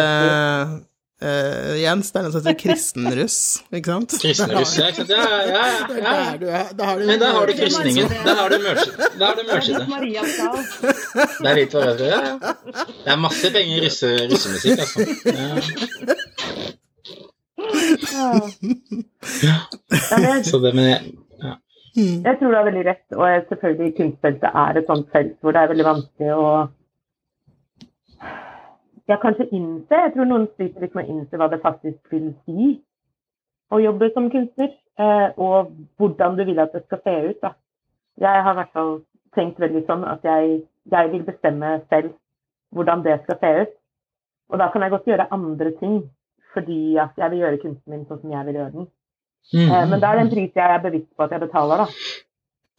Uh, Jens, det er en som heter kristenruss, ikke sant? Kristenruss, ja, ikke sant. Ja, ja, ja. ja. Da Men da har du kristningen. Da har du mørskitet. Det er litt for øvrig, ja, ja. Det er masse penger i russe, russemusikk, altså. Ja. Så det med ja. Jeg tror du har veldig rett, og selvfølgelig kunstfeltet er et sånt felt hvor det er veldig vanskelig å ja, kanskje innse. Jeg tror noen sliter litt med å innse hva det faktisk vil si å jobbe som kunstner, eh, og hvordan du vil at det skal se ut. Da. Jeg har i hvert fall tenkt veldig sånn at jeg, jeg, vil bestemme selv hvordan det skal se ut. Og da kan jeg godt gjøre andre ting fordi at jeg vil gjøre kunsten min sånn som jeg vil gjøre den. Mm. Eh, men da er det en pris jeg er bevisst på at jeg betaler, da.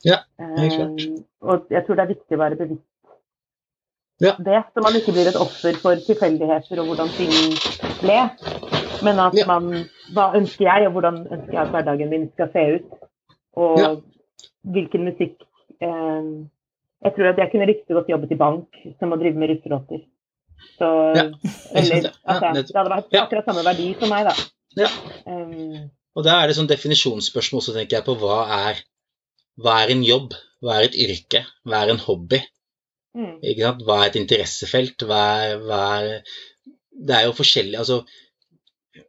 Ja, helt klart. Eh, og jeg tror det er viktig å være bevisst ja. det, så man ikke blir et offer for tilfeldigheter og hvordan ting ble. Men at ja. man Hva ønsker jeg, og hvordan ønsker jeg at hverdagen min skal se ut? Og ja. hvilken musikk eh, Jeg tror at jeg kunne riktig godt jobbet i bank som å drive med russelåter. Så Eller altså, Det hadde vært akkurat samme verdi for meg, da. Ja. Um, og da er det sånn definisjonsspørsmål så tenker jeg på hva er, hva er en jobb? Hva er et yrke? Hva er en hobby? Mm. Hva er et interessefelt? Hva er, hva er, Det er jo forskjellig altså,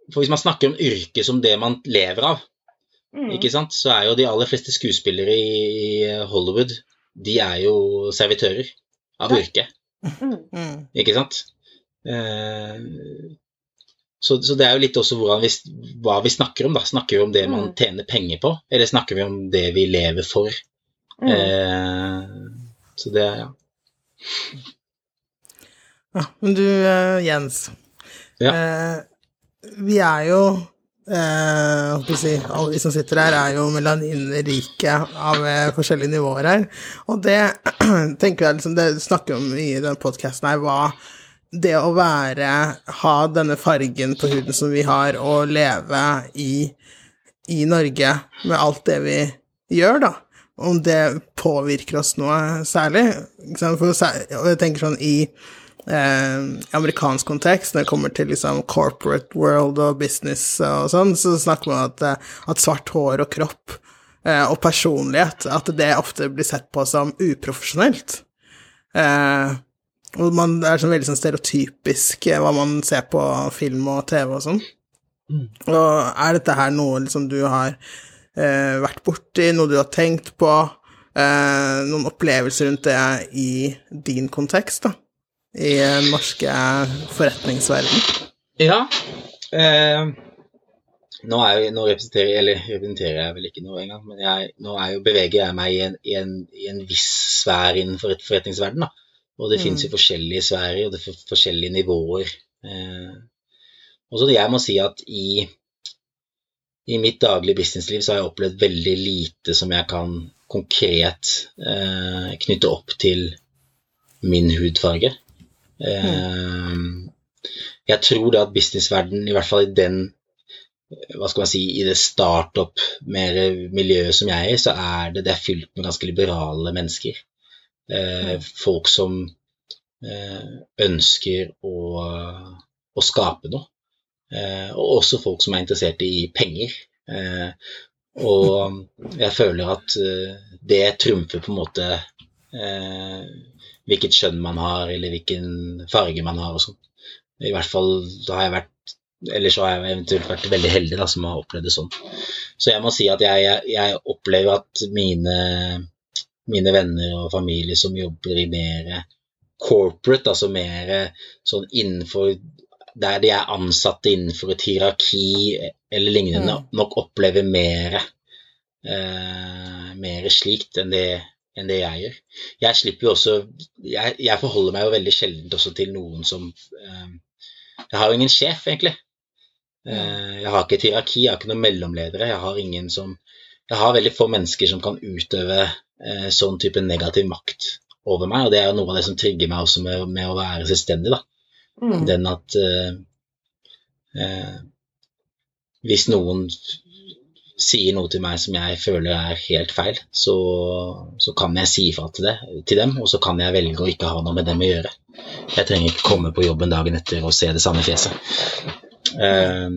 For hvis man snakker om yrket som det man lever av, mm. ikke sant, så er jo de aller fleste skuespillere i Hollywood de er jo servitører av yrke. yrket. Mm. mm. Ikke sant? Eh, så, så, det er jo litt også vi, hva vi snakker om. da. Snakker vi om det man mm. tjener penger på, eller snakker vi om det vi lever for? Mm. Eh, så det, ja. Ja, men du, uh, Jens. Ja. Eh, vi er jo uh, si, Alle vi som sitter her, er jo melaninrike av forskjellige nivåer her. Og det tenker jeg liksom Det snakker om i den podkasten her, hva det å være Ha denne fargen på huden som vi har, og leve i, i Norge med alt det vi gjør, da, om det påvirker oss noe særlig. For, jeg tenker sånn i eh, amerikansk kontekst, når det kommer til liksom corporate world og business og sånn, så snakker man om at, eh, at svart hår og kropp eh, og personlighet, at det ofte blir sett på som uprofesjonelt. Eh, og man, det er sånn veldig sånn stereotypisk eh, hva man ser på film og TV og sånn. Mm. Og er dette her noe liksom du har eh, vært borti, noe du har tenkt på, eh, noen opplevelser rundt det i din kontekst, da? I den norske forretningsverden? Ja. Eh, nå, jeg, nå representerer, eller representerer jeg vel ikke noe engang, men jeg, nå jo, beveger jeg meg i en, i, en, i en, viss sfære innenfor et forretningsverden. da. Og det mm. finnes jo forskjellige sfærer, og det er forskjellige nivåer. Eh, og så jeg må si at i, i mitt daglige businessliv så har jeg opplevd veldig lite som jeg kan konkret eh, knytte opp til min hudfarge. Eh, jeg tror det at businessverden, i hvert fall i den hva skal man si, i det startup-miljøet som jeg er i, så er det, det er fylt med ganske liberale mennesker. Eh, folk som eh, ønsker å, å skape noe. Eh, og også folk som er interessert i penger. Eh, og jeg føler at eh, det trumfer på en måte hvilket kjønn man har, eller hvilken farge man har og sånn. I hvert fall da har jeg vært eller så har jeg eventuelt vært veldig heldig da, som har opplevd det sånn. Så jeg må si at jeg, jeg opplever at mine mine venner og familie som jobber i mer corporate, altså mer sånn innenfor Der de er ansatte innenfor et hierarki eller lignende, mm. nok opplever mer eh, mer slikt enn det, enn det, jeg gjør. Jeg slipper jo også jeg, jeg, forholder meg jo veldig sjelden også til noen som eh, Jeg har jo ingen sjef, egentlig. Eh, jeg har ikke et hierarki, jeg har ikke noen mellomledere. Jeg har ingen som Jeg har veldig få mennesker som kan utøve Eh, sånn type negativ makt over meg, og det er jo noe av det som trigger meg også med, med å være selvstendig. da. Mm. Den at eh, eh, hvis noen sier noe til meg som jeg føler er helt feil, så, så kan jeg si ifra til, til, dem, og så kan jeg velge å ikke ha noe med dem å gjøre. Jeg trenger ikke komme på jobben dagen etter og se det samme fjeset. Eh,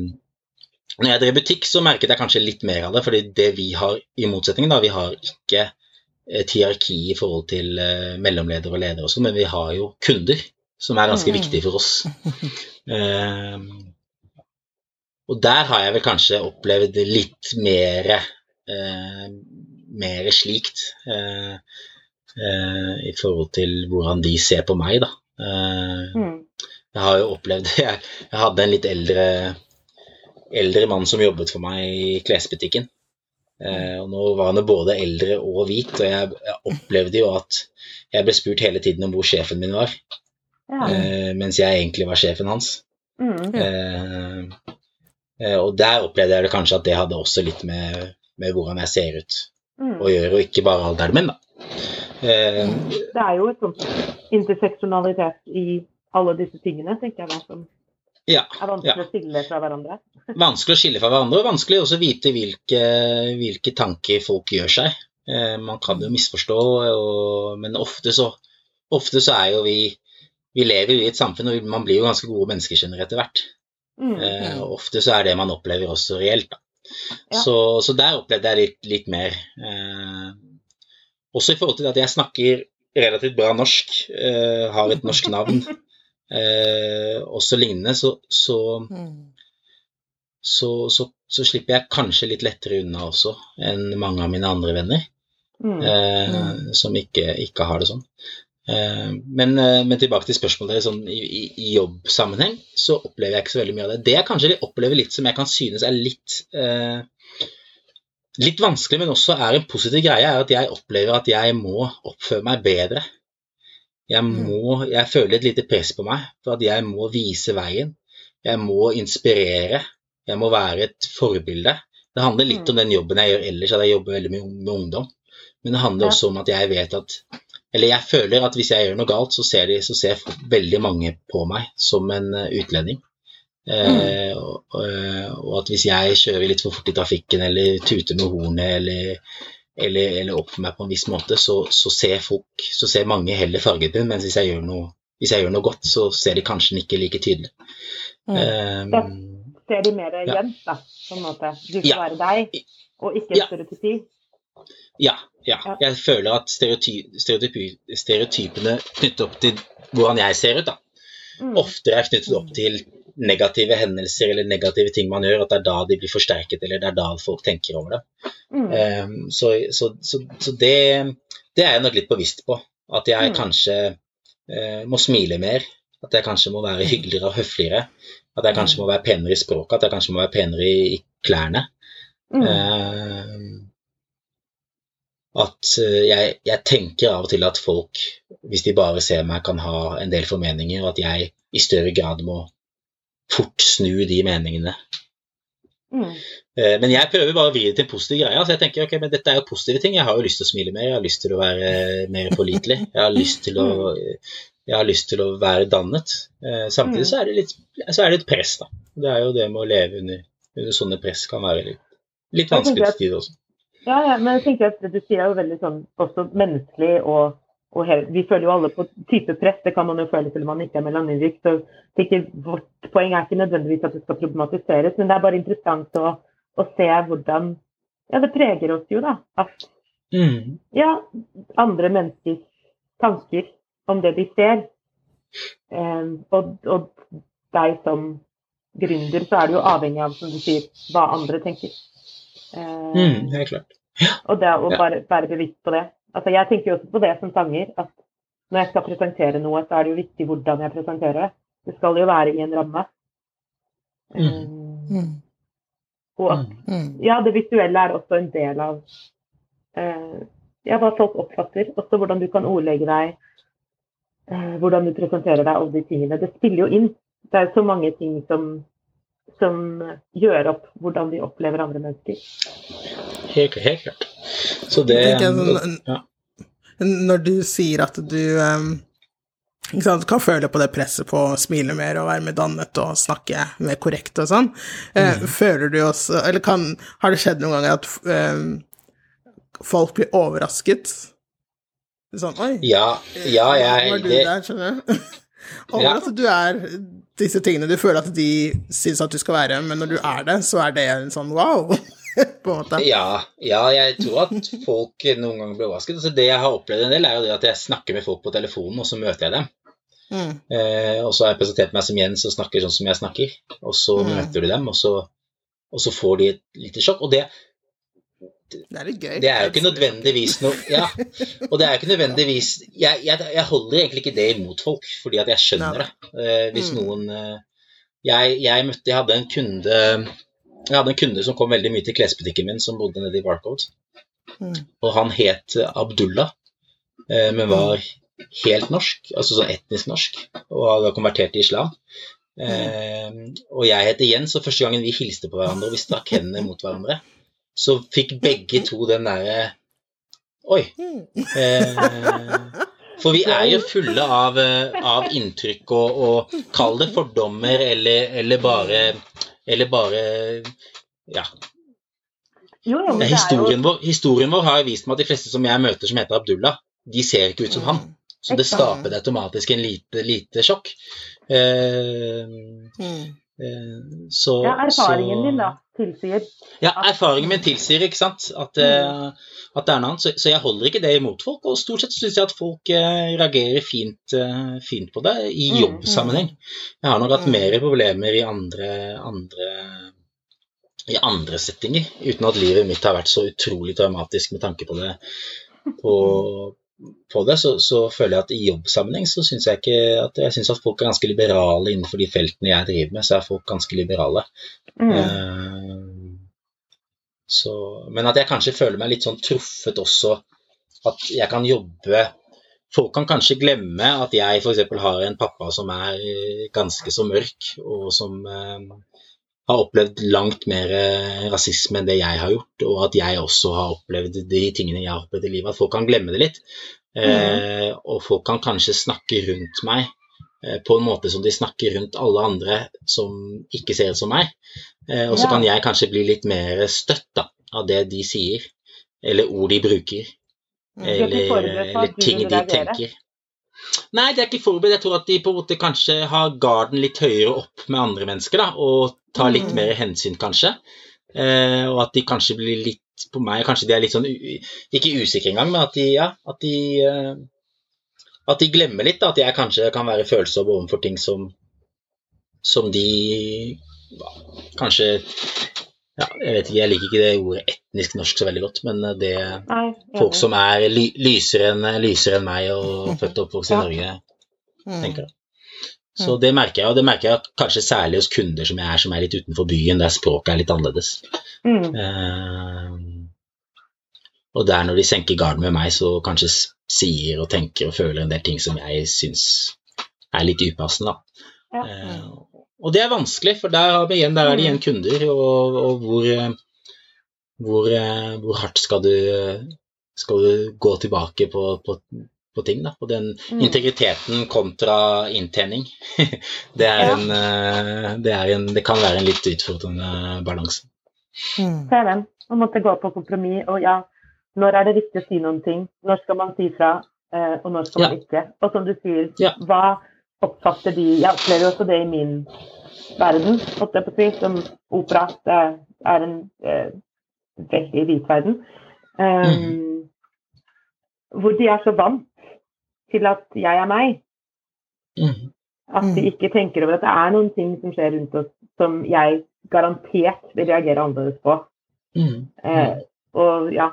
når jeg drev butikk, så merket jeg kanskje litt mer av det, fordi det vi har i motsetning, da, vi har ikke et hierarki i forhold til uh, mellomleder og leder også, men vi har jo kunder, som er ganske mm. viktig for oss. Uh, og der har jeg vel kanskje opplevd litt mer, uh, mer slikt uh, i forhold til hvordan de ser på meg, da. Mm. Jeg har jo opplevd jeg, jeg hadde en litt eldre, eldre mann som jobbet for meg i klesbutikken. Eh, og nå var han jo både eldre og hvit, og jeg, jeg, opplevde jo at jeg ble spurt hele tiden om hvor sjefen min var, ja. eh, mens jeg egentlig var sjefen hans. Mm. ja. eh og der opplevde jeg det kanskje at det hadde også litt med, med hvordan jeg ser ut mm. å gjøre, og ikke bare alderen min, da. Eh, det er jo et sånt interseksjonalitet i alle disse tingene, tenker jeg da, som ja, er vanskelig ja. å skille fra hverandre? Vanskelig å skille fra hverandre, og vanskelig også å vite hvilke, hvilke, tanker folk gjør seg. Eh, man kan jo misforstå, og, men ofte så, ofte så, er jo vi Vi lever jo i et samfunn, og man blir jo ganske gode menneskeskjønnere etter hvert. Mm, eh, ofte så er det man opplever også reelt, da. Ja. Så, så, der opplevde jeg litt, litt mer. Eh, også i forhold til at jeg snakker relativt bra norsk, eh, har et norsk navn. eh, også lignende, så så, mm. så så, så, slipper jeg kanskje litt lettere unna også enn mange av mine andre venner. Mm. Eh, mm. Som ikke, ikke, har det sånn. Eh, men, eh, men, tilbake til spørsmålet sånn, i, i, jobbsammenheng så opplever jeg ikke så veldig mye av det. Det jeg kanskje opplever litt som jeg kan synes er litt eh, litt vanskelig, men også er en positiv greie, er at jeg opplever at jeg må oppføre meg bedre jeg, mm. må, jeg føler et lite press på meg for at jeg må vise veien. Jeg må inspirere. Jeg må være et forbilde. Det handler litt om mm. den jobben jeg gjør ellers, at jeg jobber veldig mye med ungdom. Men det handler også om at jeg vet at Eller jeg føler at hvis jeg gjør noe galt, så ser, de, så ser veldig mange på meg som en utlending. Mm. Eh, og, og, at hvis jeg kjører litt for fort i trafikken eller tuter med hornet eller, eller, eller oppfører meg på en viss måte, så, så, ser folk, så ser mange heller farget min, mens hvis jeg, gjør noe, hvis jeg gjør noe godt, så ser de kanskje ikke like tydelig. Mm. Um, ser de mer igjen, jevnt, da, på en måte. Du får ja. være deg, og ikke ja. stereotypi. Ja, ja. Jeg føler at stereoty stereotyp stereotypene knyttet opp til hvordan jeg ser ut, da, mm. oftere er knyttet opp til negative hendelser eller negative ting man gjør, at det er da de blir forsterket, eller det er da folk tenker over det. Mm. Um, så, så, så, så det, det, er jeg nok litt bevisst på. At jeg mm. kanskje uh, må smile mer. At jeg kanskje må være hyggeligere og høfligere. At jeg kanskje må være penere i språket, at jeg kanskje må være penere i, i klærne. Mm. Uh, at uh, jeg, jeg, tenker av og til at folk, hvis de bare ser meg, kan ha en del formeninger, og at jeg i større grad må fort snu de meningene. Mm. Eh, men jeg prøver bare å vri det til en positiv greie. Altså jeg tenker, ok, men Dette er jo positive ting. Jeg har jo lyst til å smile mer, jeg har lyst til å være mer pålitelig. Jeg har lyst til å, jeg har lyst til å være dannet. Eh, samtidig så er det litt, så er det et press, da. Det er jo det med å leve under, under sånne press kan være litt, litt vanskelig til tider også. Ja, ja, men jeg tenker at det du sier er jo veldig sånn også menneskelig og og vi føler jo alle på type press, det kan man jo føle selv om man ikke er melaninrik. Så ikke, vårt poeng er ikke nødvendigvis at det skal problematiseres, men det er bare interessant å, å se hvordan Ja, det preger oss jo, da. At mm. ja, andre menneskers tanker om det de ser. Eh, og, og deg som gründer, så er det jo avhengig av, som du sier, hva andre tenker. Mm, det er klart. Ja. Og det å bare være bevisst på det. Altså, jeg tenker jo også på det som sanger, at når jeg skal presentere noe, så er det jo viktig hvordan jeg presenterer det. Det skal jo være i en ramme. Mm. Um, og at mm. ja, det visuelle er også en del av uh, ja, hva folk oppfatter. Også hvordan du kan ordlegge deg, uh, hvordan du presenterer deg og de tingene. Det spiller jo inn. Det er så mange ting som, som gjør opp hvordan vi opplever andre mennesker. Helt, helt klart. Så det sånn, ja. Når du sier at du um, sant, kan føle på det presset på å smile mer og være mer dannet og snakke mer korrekt og sånn, eh, mm. føler du også Eller kan, har det skjedd noen ganger at um, folk blir overrasket? Sånn Oi, ja, ja jeg Var du det, der, skjønner du? Over ja. at du er disse tingene du føler at de syns at du skal være, men når du er det, så er det en sånn wow. på en måte. Ja, ja, jeg tror at folk noen ganger blir overrasket. Altså, det jeg har opplevd en del, er jo det at jeg snakker med folk på telefonen, og så møter jeg dem. Mm. Eh, og så har jeg presentert meg som Jens og snakker sånn som jeg snakker. Og så mm. møter du dem, og så, og så, får de et lite sjokk. Og det, det er gøy. Det er jo ikke nødvendigvis noe Ja, og det er jo ikke nødvendigvis Jeg, jeg, jeg holder egentlig ikke det imot folk, fordi at jeg skjønner det. Uh, hvis mm. noen uh, jeg, jeg, møtte Jeg hadde en kunde jeg hadde en kunde som kom veldig mye til klesbutikken min, som bodde nede i Barcode. Mm. Og han het Abdullah, uh, men var helt norsk, altså sånn etnisk norsk, og hadde konvertert til islam. Mm. og jeg heter Jens, og første gangen vi hilste på hverandre og vi strakk hendene mot hverandre, så fikk begge to den derre Oi. Eh, for vi er jo fulle av, eh, av inntrykk og, og kall det fordommer eller, eller bare eller bare Ja. Jo, jo, historien, jo... vår, historien, vår, har vist meg at de fleste som jeg møter som heter Abdullah, de ser ikke ut som han. Så det skaper automatisk en lite, lite sjokk. Eh, mm. eh, så, ja, erfaringen så, din, da, tilsier Ja, erfaringen min tilsier ikke sant, at, mm. uh, at det er noe annet. Så, så, jeg holder ikke det imot folk. Og stort sett syns jeg at folk eh, reagerer fint, eh, fint, på det i mm, jobbsammenheng. Jeg har nok hatt mm. mer problemer i andre, andre i andre settinger, uten at livet mitt har vært så utrolig traumatisk med tanke på det. På, på det så, så, føler jeg at i jobbsammenheng så syns jeg ikke at jeg synes at folk er ganske liberale innenfor de feltene jeg driver med, så er folk ganske liberale. Mm. Uh, så, men at jeg kanskje føler meg litt sånn truffet også, at jeg kan jobbe Folk kan kanskje glemme at jeg f.eks. har en pappa som er ganske så mørk, og som uh, har opplevd langt mer eh, rasisme enn det jeg har gjort, og at jeg også har opplevd de tingene jeg har opplevd i livet. At folk kan glemme det litt. Mm. Eh, og folk kan kanskje snakke rundt meg eh, på en måte som de snakker rundt alle andre som ikke ser ut som meg. Eh, og så Ja. kan jeg kanskje bli litt mer støtt da, av det de sier, eller ord de bruker, Mm. Er eller, eller ting de tenker. Nei, de er ikke forberedt. Jeg tror at de på en måte kanskje har garden litt høyere opp med andre mennesker, da, og tar litt Mm. mer hensyn, kanskje. Eh, og at de kanskje blir litt på meg Kanskje de er litt sånn Ikke usikre engang, men at de, ja, at de eh, At de glemmer litt da, at jeg kanskje kan være følsom overfor ting som som de ja, kanskje ja, Jeg vet ikke, jeg liker ikke det ordet etnisk norsk så veldig godt, men eh, det Nei, folk som er ly lysere enn enn meg og født og oppvokst i. Norge, Mm. tenker jeg. Så det merker jeg, og det merker jeg kanskje særlig hos kunder som jeg er, som er litt utenfor byen, der språket er litt annerledes. Mm. Uh, og der når de senker garden med meg, så kanskje sier og tenker og føler en del ting som jeg syns er litt upassende, da. Ja. Eh, og det er vanskelig, for der, igjen, der er det igjen kunder, og, og hvor, eh, hvor, eh, hvor hardt skal du, skal du gå tilbake på, på, på ting, da. På den Mm. integriteten kontra inntjening. det, er Ja. en, eh, det, er en, det kan være en litt utfordrende balanse. Mm. er den. Man måtte gå på kompromiss. Og ja, når er det riktig å si noen ting? Når skal man si fra, eh, og når skal man ikke? Og som du sier, Ja. hva oppfatter de Jeg opplever også det i min verden, holdt jeg på å si, som opera. Det er en eh, veldig hvit verden. Um, Hvor de er så vant til at jeg er meg. Mm. At de Mm. ikke tenker over at det er noen ting som skjer rundt oss som jeg garantert vil reagere annerledes på. Mm. Eh, og ja,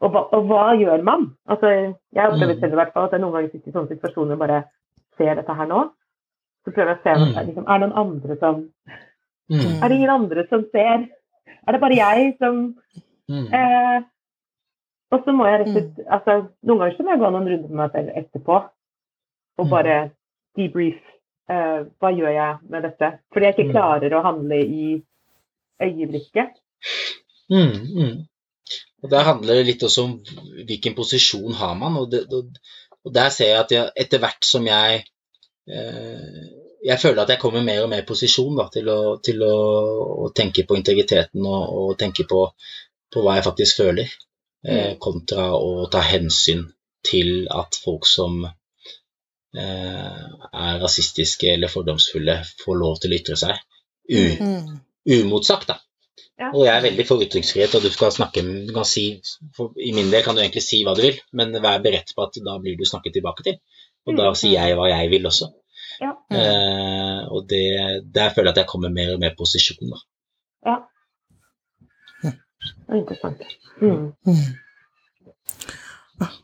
og hva, og hva gjør man? Altså, jeg opplever Mm. selv i hvert fall at jeg noen ganger sitter i sånne situasjoner og bare ser dette her nå. Så prøver jeg å se om Mm. det liksom, er det noen andre som Mm. Er det ingen andre som ser? Er det bare jeg som Mm. eh, Og så må jeg rett og slett altså, Noen ganger så må jeg gå noen runder med meg selv etterpå og Mm. bare debrief. Eh, hva gjør jeg med dette? Fordi jeg ikke Mm. klarer å handle i øyeblikket. Mm, mm. Og Der handler det litt også om hvilken posisjon har man. Og, det, og, og der ser jeg at jeg, etter hvert som jeg eh, Jeg føler at jeg kommer mer og mer i posisjon da, til, å, til å, å tenke på integriteten og, og tenke på, på hva jeg faktisk føler, eh, kontra å ta hensyn til at folk som eh, er rasistiske eller fordomsfulle, får lov til å ytre seg. U, Mm. umotsagt, da. Ja. Og jeg er veldig for ytringsfrihet, og du skal snakke du kan si, for, I min del kan du egentlig si hva du vil, men vær beredt på at da blir du snakket tilbake til. Og da Mm. sier jeg hva jeg vil også. Ja. Eh, og det, der føler jeg at jeg kommer mer og mer i posisjon. Da. Ja. Det er interessant. Mm.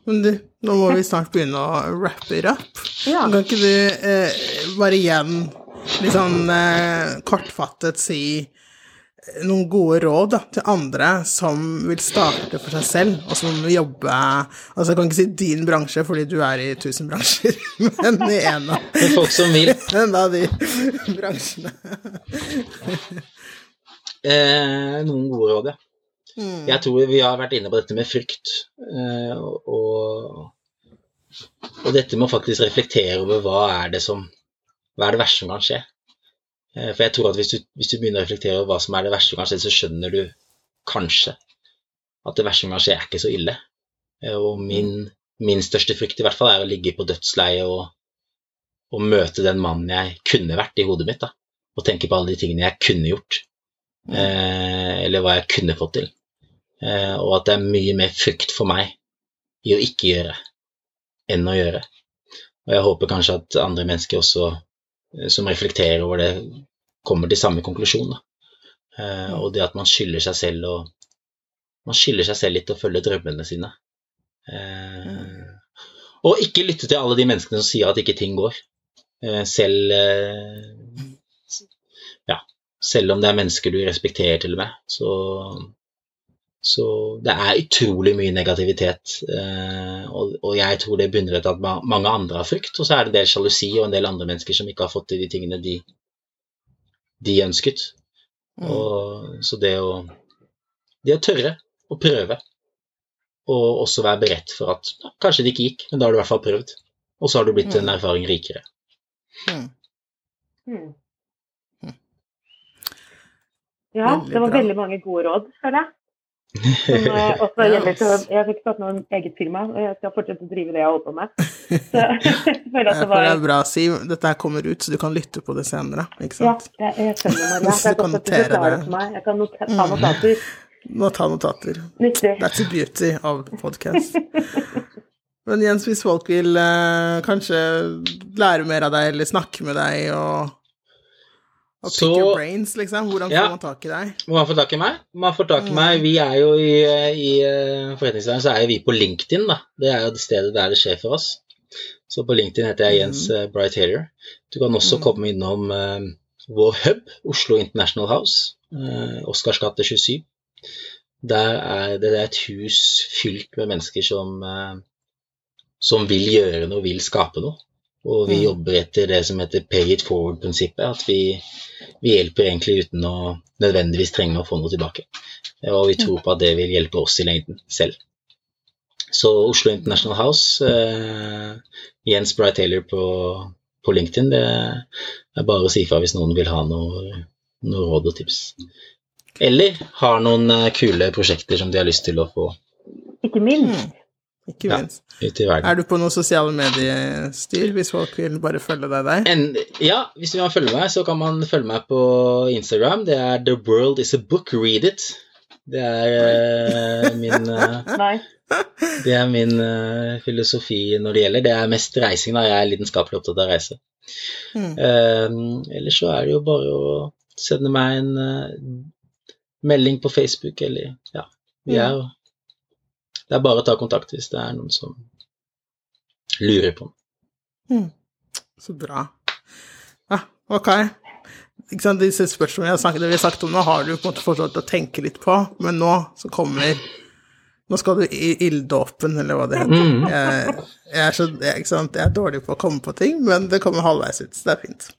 Men du, nå må vi snart begynne å wrappe it up. Ja. Kan ikke du eh, bare igjen litt sånn eh, kortfattet si noen gode råd da, til andre som vil starte for seg selv, og som vil jobbe Altså, jeg kan ikke si din bransje, fordi du er i tusen bransjer, men i en av, Men folk som vil en av de bransjene. eh, Noen gode råd, ja. Mm. Jeg tror vi har vært inne på dette med frykt. eh, og, og dette med å faktisk reflektere over hva er det som hva er det verste som kan skje. Eh, For jeg tror at hvis du, hvis du begynner å reflektere over hva som er det verste som kan skje, så skjønner du kanskje at det verste som kan skje, er ikke så ille. Eh, Og min, min største frykt i hvert fall er å ligge på dødsleiet og, og møte den mannen jeg kunne vært i hodet mitt, da. Og tenke på alle de tingene jeg kunne gjort. Eh, eller hva jeg kunne fått til. Eh, og at det er mye mer frykt for meg i å ikke gjøre enn å gjøre. Og jeg håper kanskje at andre mennesker også som reflekterer over det, kommer til samme konklusjon. Eh, og det at man skylder seg selv og man skylder seg selv litt å følge drømmene sine. Eh, og ikke lytte til alle de menneskene som sier at ikke ting går. Eh, selv eh, ja, selv om det er mennesker du respekterer til og med, så, så det er utrolig mye negativitet. Eh, og, jeg tror det bunner etter at mange andre har frykt, og så er det en del sjalusi og en del andre mennesker som ikke har fått til de tingene de, de ønsket. Og, så det å, det å tørre å prøve, og også være beredt for at ja, kanskje det ikke gikk, men da har du i hvert fall prøvd. Og så har du blitt en erfaring rikere. Mm. Mm. Ja, Veldig det var bra. veldig mange gode råd, føler jeg. Som eh, også gjelder til Jeg fikk satt noe eget firma, og jeg skal fortsette å drive det jeg holder på med. Så Ja, det var... det er bra, Siv. Dette her kommer ut, så du kan lytte på det senere, ikke Ja, jeg, jeg skjønner, Maria. Så Det er godt at du forklarer det. det for meg. Jeg kan not ta notater. Må ta notater. Nyttig. That's the beauty of podcast. Men Jens, hvis folk vil eh, kanskje lære mer av deg, eller snakke med deg og, og pick Så- your brains, liksom, hvordan får Ja. man tak i deg? Man får tak i meg? Man får tak i meg. Vi er jo i, i forretningsverden så er jo vi på LinkedIn, da. Det er jo det stedet der det skjer for oss. Så på LinkedIn heter jeg Jens mm. Bright Hater. Du kan også komme innom uh, vår hub, Oslo International House, uh, Oscars gate 27. Der er det, det er et hus fylt med mennesker som, uh, som vil gjøre noe, vil skape noe. Og vi Mm. jobber etter det som heter pay it forward-prinsippet. At vi, vi hjelper egentlig uten å nødvendigvis trenge å få noe tilbake. Og vi tror på at det vil hjelpe oss i lengden selv. Så Oslo International House, eh, Jens Bright Taylor på, på LinkedIn, det er bare å si fra hvis noen vil ha noe, noe råd og tips. Eller har noen eh, kule prosjekter som de har lyst til å få Ikke minst. Ikke Ja. minst. ut i verden. Er du på noe sosiale mediestyr, hvis folk vil bare følge deg der? En, ja, hvis man følger meg, så kan man følge meg på Instagram. Det er The World Is A Book, Read It. Det er uh, min, uh, det er min uh, filosofi når det gjelder. Det er mest reising, da. Jeg er lidenskapelig opptatt av å reise. Mm. Ellers så er det jo bare å sende meg en melding på Facebook, eller ja. Vi er jo Det er bare å ta kontakt hvis det er noen som lurer på noe. Så bra. Ja, ok. Ikke sant, disse spørsmålene jeg har snakket, vi har sagt om nå, har du på en måte fått å tenke litt på, men nå så kommer Nå skal du i ilddåpen, eller hva det heter. Mm. Jeg, jeg, er så, jeg, jeg er dårlig på å komme på ting, men det kommer halvveis ut, så det er fint.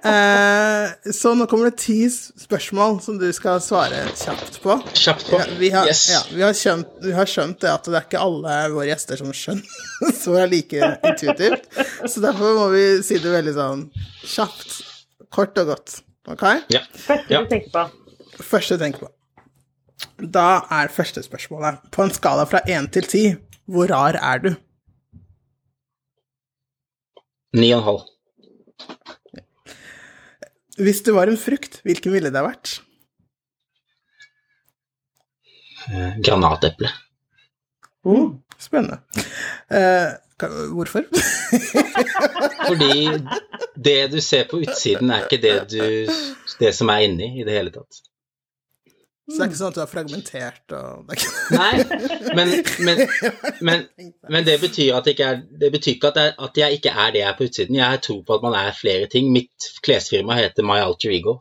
Eh, så nå kommer det ti spørsmål som du skal svare kjapt på. Kjapt på. Ja, vi, har, yes. ja, vi, har skjønt, vi har skjønt det at det er ikke alle våre gjester som skjønner så er like intuitivt. Så derfor må vi si det veldig sånn kjapt, kort og godt. Ok? Ja. Første Ja. du tenker på. Første du tenker på. Da er første spørsmålet På en skala fra én til ti, hvor rar er du? Ni og en halv. Hvis du var en frukt, hvilken ville det ha vært? Eh, granateple. Spennende. Eh, hvorfor? Fordi det du ser på utsiden, er ikke det, du, det som er inni i det hele tatt. Så det er ikke sånn at du er fragmentert og det er ikke... Nei, men, men, men, men det betyr at det ikke er Det betyr ikke at, jeg, at jeg ikke er det jeg er på utsiden. Jeg tror på at man er flere ting. Mitt klesfirma heter My Alter Ego.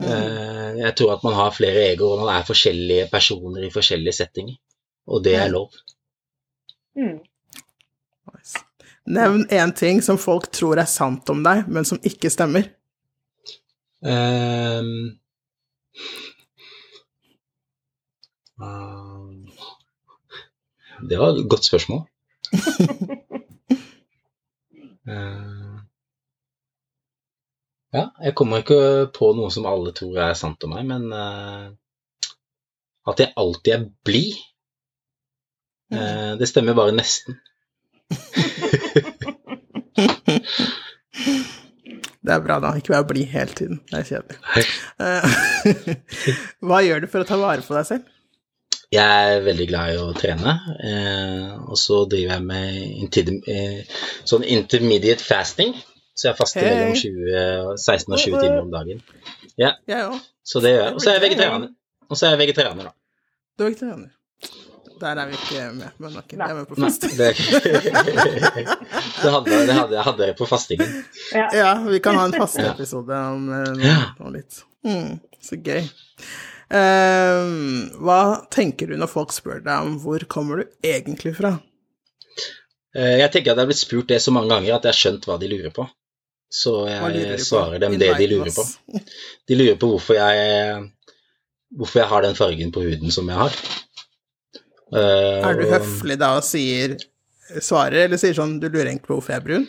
Mm. Jeg tror at man har flere egoer, og man er forskjellige personer i forskjellige settinger. Og det er lov. Mm. Nice. Nevn én ting som folk tror er sant om deg, men som ikke stemmer. Ehm, det var et godt spørsmål. Ehm, ja, jeg kommer ikke på noe som alle tror er sant om meg, men eh, at jeg alltid er blid, eh, det stemmer bare nesten. Det er bra, da. Ikke vær blid hele tiden. Det er kjedelig. Eh, Hva gjør du for å ta vare på deg selv? Jeg er veldig glad i å trene, eh, og så driver jeg med eh, sånn intermediate fasting. Så jeg faster hey. mellom 20, 16 og 20 timer om dagen. Ja, Jeg òg. så det gjør jeg. Og så er jeg vegetarianer. Og så er jeg vegetarianer, da. Du er vegetarianer. Der er vi ikke med, men ok, jeg er med på Nei, fasting. det, det, hadde, det hadde, jeg hadde jeg på fastingen. Ja. Ja, vi kan ha en fasteepisode om, eh, om litt. Mm, så gøy. Eh, hva tenker du når folk spør deg om hvor kommer du egentlig fra? Eh, Jeg tenker at jeg har blitt spurt det så mange ganger at jeg har skjønt hva de lurer på. Så jeg svarer dem det de lurer på. De lurer på hvorfor jeg, hvorfor jeg har den fargen på huden som jeg har. Eh, Er du høflig da og sier svarer, eller sier sånn Du lurer egentlig på hvorfor jeg er brun?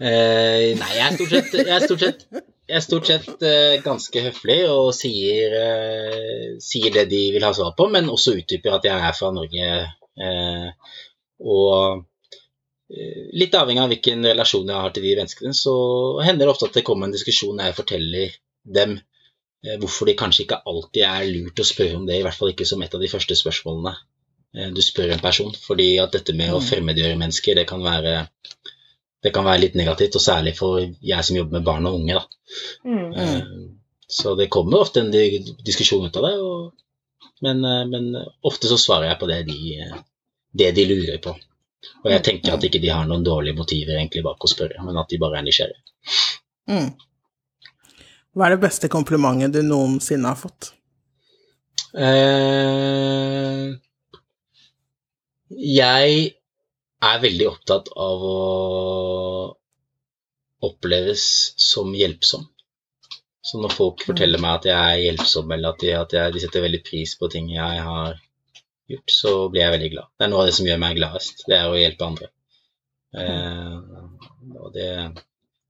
Nei, jeg er stort sett, jeg er stort sett, jeg er stort sett eh, ganske høflig og sier, eh, sier det de vil ha svar på, men også utdyper at jeg er fra Norge. Eh, og eh, litt avhengig av hvilken relasjon jeg har til de menneskene, så hender det ofte at det kommer en diskusjon der jeg forteller dem eh, hvorfor det kanskje ikke alltid er lurt å spørre om det, i hvert fall ikke som et av de første spørsmålene eh, du spør en person. Fordi at dette med å fremmedgjøre mennesker, det kan være det kan være litt negativt, og særlig for jeg som jobber med barn og unge. Da. Mm. Eh, Så det kommer ofte en diskusjon ut av det, og, men, eh, men ofte så svarer jeg på det de, det de lurer på. Og jeg tenker at ikke de har noen dårlige motiver egentlig bak å spørre, men at de bare er nysgjerrige. Mm. Hva er det beste komplimentet du noensinne har fått? Eh, jeg er veldig opptatt av å oppleves som hjelpsom. Så når folk forteller meg at jeg er hjelpsom, eller at de, at jeg, de setter veldig pris på ting jeg har gjort, så blir jeg veldig glad. Det er noe av det som gjør meg gladest, det er å hjelpe andre. Eh, og det,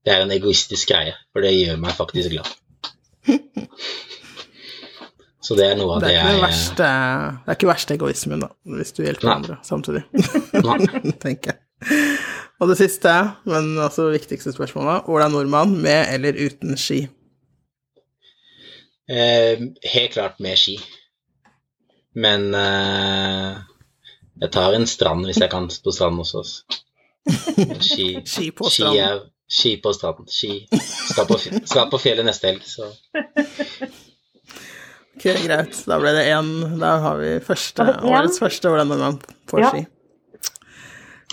det er en egoistisk greie, for det gjør meg faktisk glad. Så det er noe av Det det, er den jeg verste, det er ikke verste egoismen, da, hvis du hjelper Nei. andre samtidig, tenker jeg. Og det siste, men også viktigste spørsmålet, hvordan nordmann med eller uten ski? Eh, helt klart med ski. Men eh, jeg tar en strand hvis jeg kan på strand hos oss. Ski, Ski på ski, stranden. er, ski på stranden. Ski. Skal på, skal på fjellet neste helg, så Ok, greit. Da ble det én. Da har vi første, årets første hvordan gang på Ja. ski.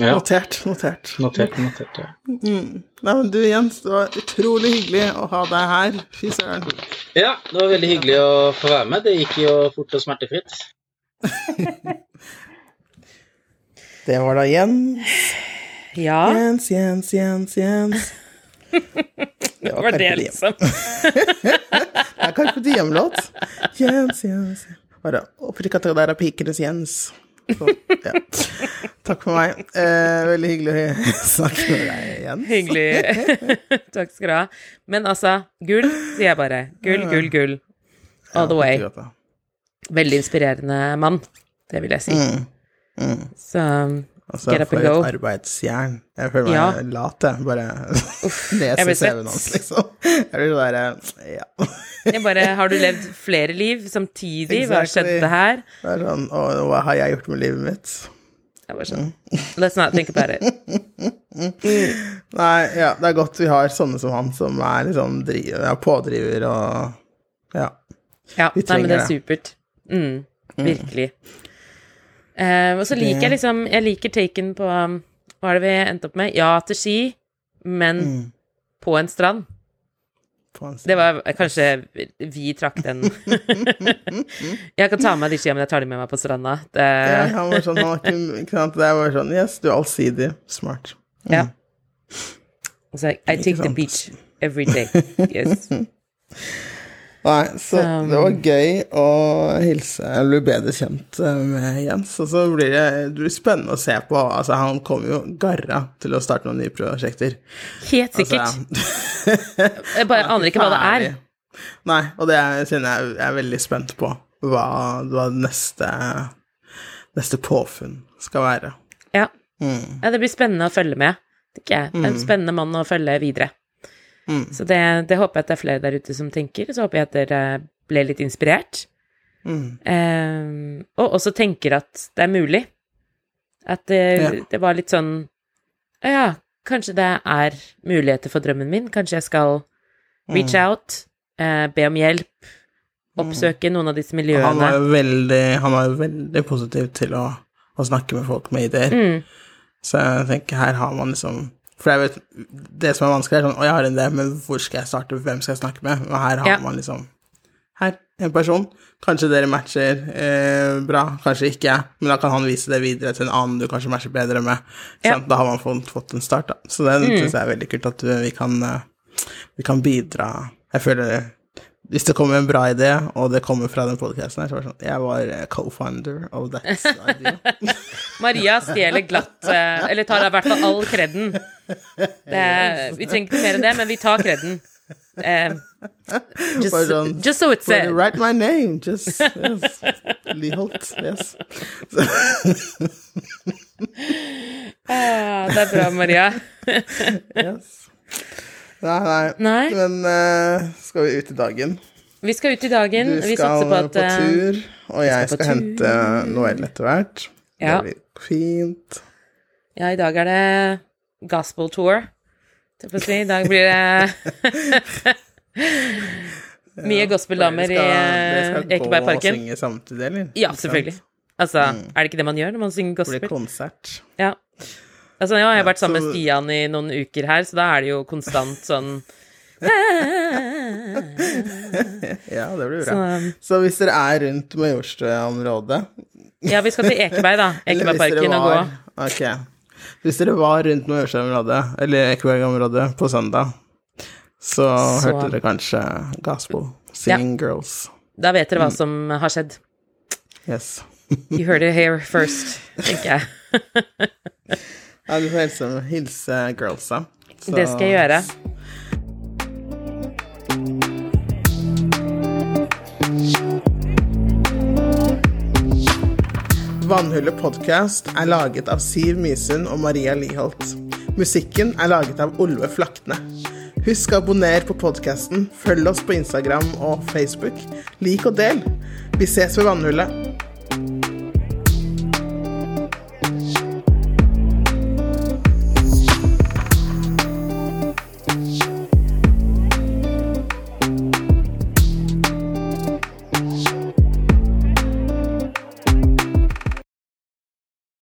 ja. Notert, notert. Notert, notert. Ja. Mm. Nei, men du Jens, det var utrolig hyggelig å ha deg her. Fy søren. ja, det var veldig hyggelig å få være med. Det gikk jo fort og smertefritt. Det var da Jens. Ja, Jens, Jens, Jens, Jens. Det var det Carpe Diem. liksom. Det er Carpe Diem-låt. Jens, Jens. Bare opptrykka der er pikenes Jens. Så, ja. Takk for meg. Eh, veldig hyggelig å snakke med deg igjen. Hyggelig. Takk skal du ha. Men altså, gull, sier jeg bare. Gull, gull, gull. All the way. Veldig inspirerende mann, det vil jeg si. Mm. Mm. Så Altså, Get up for and go. et arbeidsjern. Jeg føler meg Ja. lat, jeg. Bare leser CV-en hans, liksom. Jeg blir derre Ja. jeg bare Har du levd flere liv samtidig? Hva Exactly. skjedde her? Det er sånn Å, hva har jeg gjort med livet mitt? Jeg bare sånn Let's not think about it. Nei, ja, det er godt vi har sånne som han, som er liksom driver, ja, pådriver og Ja. Ja, Vi nei, men det er det. supert. Mm, virkelig. Eh, og så liker jeg liksom Jeg liker taken på um, Hva er det vi endte opp med? Ja til ski, men Mm. på en strand. På en Det var kanskje Vi trakk den. jeg kan ta med meg de skia, men jeg tar de med meg på stranda. Det, Ja, han var sånn, han var ikke, sant, Det var sånn Yes, du er allsidig. Smart. ja. Så I take the beach every day. Yes. Nei, så Um, det var gøy å hilse Jeg blir bedre kjent eh, med Jens. Og så blir det, det blir spennende å se på. Altså, han kommer jo garra til å starte noen nye prosjekter. Helt sikkert. Altså, Jeg bare aner ikke hva det er. Nei, og det er, kjenner jeg jeg er veldig spent på. Hva, hva neste, neste påfunn skal være. Ja. Mm. ja, det blir spennende å følge med. Tenker jeg. En spennende mann å følge videre. Mm. Så det, det håper jeg at det er flere der ute som tenker. Så håper jeg at dere ble litt inspirert. Mm. Eh, og også tenker at det er mulig. At det, Ja. det var litt sånn «Å Ja, kanskje det er muligheter for drømmen min. Kanskje jeg skal reach Mm. out, eh, be om hjelp, oppsøke noen av disse Han miljøene. var jo veldig, han var veldig positiv til å, å snakke med folk med ideer. Mm, Så jeg tenker her har man liksom For jeg vet, det som er vanskelig, er sånn Å, jeg har en idé, men hvor skal jeg starte? Hvem skal jeg snakke med? Og her har Ja. man liksom Her, en person. Kanskje dere matcher eh, bra, kanskje ikke. Men da kan han vise det videre til en annen du kanskje matcher bedre med. Ja. Da har man fått, fått en start, da. Så det Mm. synes jeg er veldig kult at vi, kan, eh, vi kan bidra. Jeg føler hvis det kommer en bra idé, og det kommer fra den podcasten her, så var det sånn Jeg var eh, co-founder of that idea. Maria stjeler glatt eh, Eller tar i hvert fall all kreden. Det, vi trenger ikke mer enn det, men vi tar kreden. Eh, just, sånn, just so it's said. write my name? Just, yes. Liholt, yes. Ah, det er bra, Maria. yes. Nei, nei. Nei. Men uh, skal vi ut i dagen? Vi skal ut i dagen. Du Vi skal satser på at på eh, tur, og jeg skal skal hente Noel etter hvert. Ja. Det blir fint. Ja, i dag er det gospel tour. Skal vi si. I dag blir det mye gospeldamer i Ekebergparken. Dere skal gå og synge samtidig, eller? Ja, selvfølgelig. Altså, er det ikke det man gjør når man synger Det blir gospel? konsert. Ja. Altså, har jeg vært sammen med Stian i noen uker her, så da er det jo konstant sånn Ja, det blir bra. Så hvis dere er rundt Majorstua-området Ja, vi skal til Ekeberg, da. Ekebergparken og gå. var- Ok. Hvis dere var rundt Majorstua-området, eller Ekeberg-området, på søndag, så, Så- hørte dere kanskje Gospel. Singing Girls. Da vet dere hva Mm. som har skjedd. Yes. You heard it here first, tenker jeg. Ja, du får hilse, hilse girlsa. Så- Det skal jeg gjøre. Vannhullet podkast er laget av Siv Mysund og Maria Liholt. Musikken er laget av Olve Flakne. Husk å abonnere på podkasten, følg oss på Instagram og Facebook. Lik og del. Vi ses ved Vannhullet.